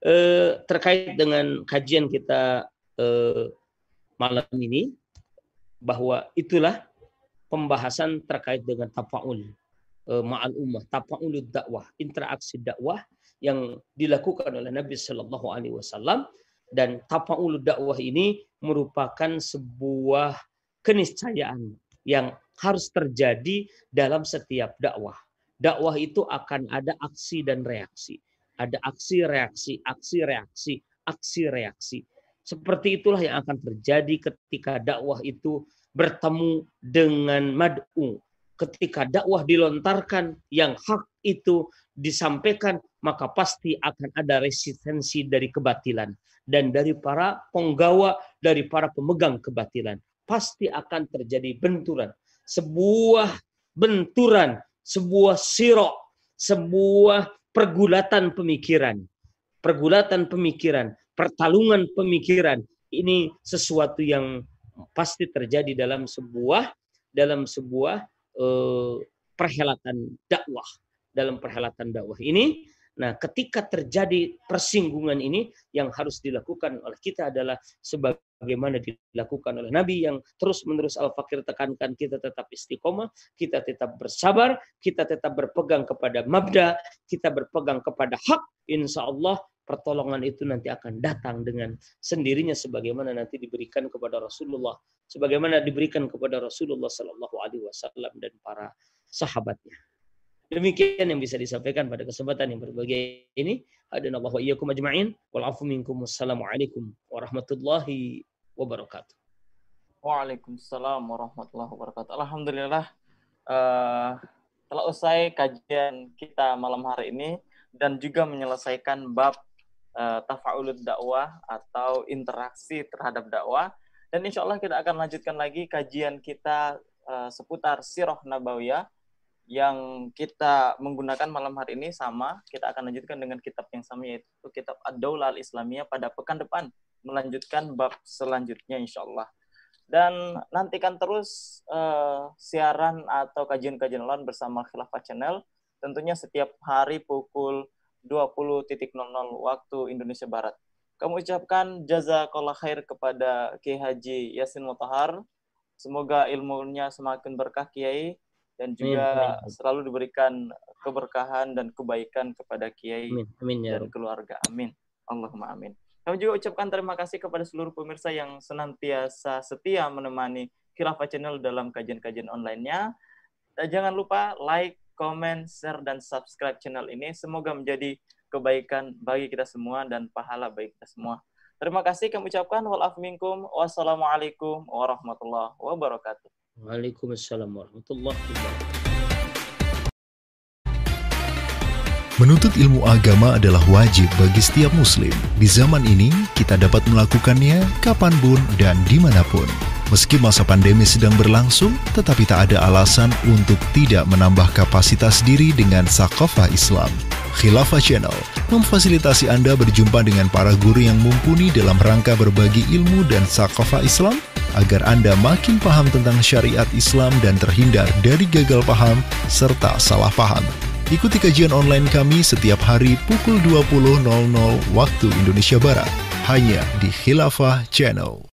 eh, terkait dengan kajian kita eh, malam ini bahwa itulah pembahasan terkait dengan tafaul ma'al ummah, tafaul dakwah, interaksi dakwah yang dilakukan oleh Nabi Shallallahu Alaihi Wasallam dan tafaul dakwah ini merupakan sebuah keniscayaan yang harus terjadi dalam setiap dakwah. Dakwah itu akan ada aksi dan reaksi ada aksi reaksi, aksi reaksi, aksi reaksi. Seperti itulah yang akan terjadi ketika dakwah itu bertemu dengan mad'u. Ketika dakwah dilontarkan yang hak itu disampaikan, maka pasti akan ada resistensi dari kebatilan. Dan dari para penggawa, dari para pemegang kebatilan. Pasti akan terjadi benturan. Sebuah benturan, sebuah sirok, sebuah pergulatan pemikiran. Pergulatan pemikiran, pertalungan pemikiran. Ini sesuatu yang pasti terjadi dalam sebuah dalam sebuah perhelatan dakwah. Dalam perhelatan dakwah ini Nah, ketika terjadi persinggungan ini, yang harus dilakukan oleh kita adalah sebagaimana dilakukan oleh Nabi yang terus-menerus Al-Fakir tekankan kita tetap istiqomah, kita tetap bersabar, kita tetap berpegang kepada mabda, kita berpegang kepada hak, insya Allah pertolongan itu nanti akan datang dengan sendirinya sebagaimana nanti diberikan kepada Rasulullah, sebagaimana diberikan kepada Rasulullah Sallallahu Alaihi Wasallam dan para sahabatnya. Demikian yang bisa disampaikan pada kesempatan yang berbahagia ini. Hadanallah wa iyyakum ajma'in. Wal minkum. Wassalamualaikum warahmatullahi wabarakatuh. Waalaikumsalam warahmatullahi wabarakatuh. Alhamdulillah uh, telah usai kajian kita malam hari ini dan juga menyelesaikan bab uh, tafa'ulud dakwah atau interaksi terhadap dakwah. Dan insya Allah kita akan lanjutkan lagi kajian kita uh, seputar sirah nabawiyah yang kita menggunakan malam hari ini sama. Kita akan lanjutkan dengan kitab yang sama yaitu kitab Ad-Daulah Al-Islamiyah pada pekan depan. Melanjutkan bab selanjutnya insya Allah. Dan nantikan terus uh, siaran atau kajian-kajian lain bersama Khilafah Channel. Tentunya setiap hari pukul 20.00 waktu Indonesia Barat. Kami ucapkan jazakallah khair kepada Kiai Haji Yasin Mutahar. Semoga ilmunya semakin berkah Kiai dan juga amin. selalu diberikan keberkahan dan kebaikan kepada kiai amin. Amin, ya dan keluarga. Amin. Allahumma amin. Kami juga ucapkan terima kasih kepada seluruh pemirsa yang senantiasa setia menemani Khilafah Channel dalam kajian-kajian online-nya. Dan jangan lupa like, comment, share, dan subscribe channel ini. Semoga menjadi kebaikan bagi kita semua dan pahala bagi kita semua. Terima kasih kami ucapkan. Walafiminkum. Wassalamualaikum warahmatullahi wabarakatuh. Waalaikumsalam warahmatullahi wabarakatuh. Menuntut ilmu agama adalah wajib bagi setiap muslim. Di zaman ini, kita dapat melakukannya kapan pun dan di mana pun. Meski masa pandemi sedang berlangsung, tetapi tak ada alasan untuk tidak menambah kapasitas diri dengan sakofa Islam. Khilafah Channel memfasilitasi Anda berjumpa dengan para guru yang mumpuni dalam rangka berbagi ilmu dan sakofa Islam agar Anda makin paham tentang syariat Islam dan terhindar dari gagal paham serta salah paham. Ikuti kajian online kami setiap hari pukul 20.00 waktu Indonesia Barat hanya di Khilafah Channel.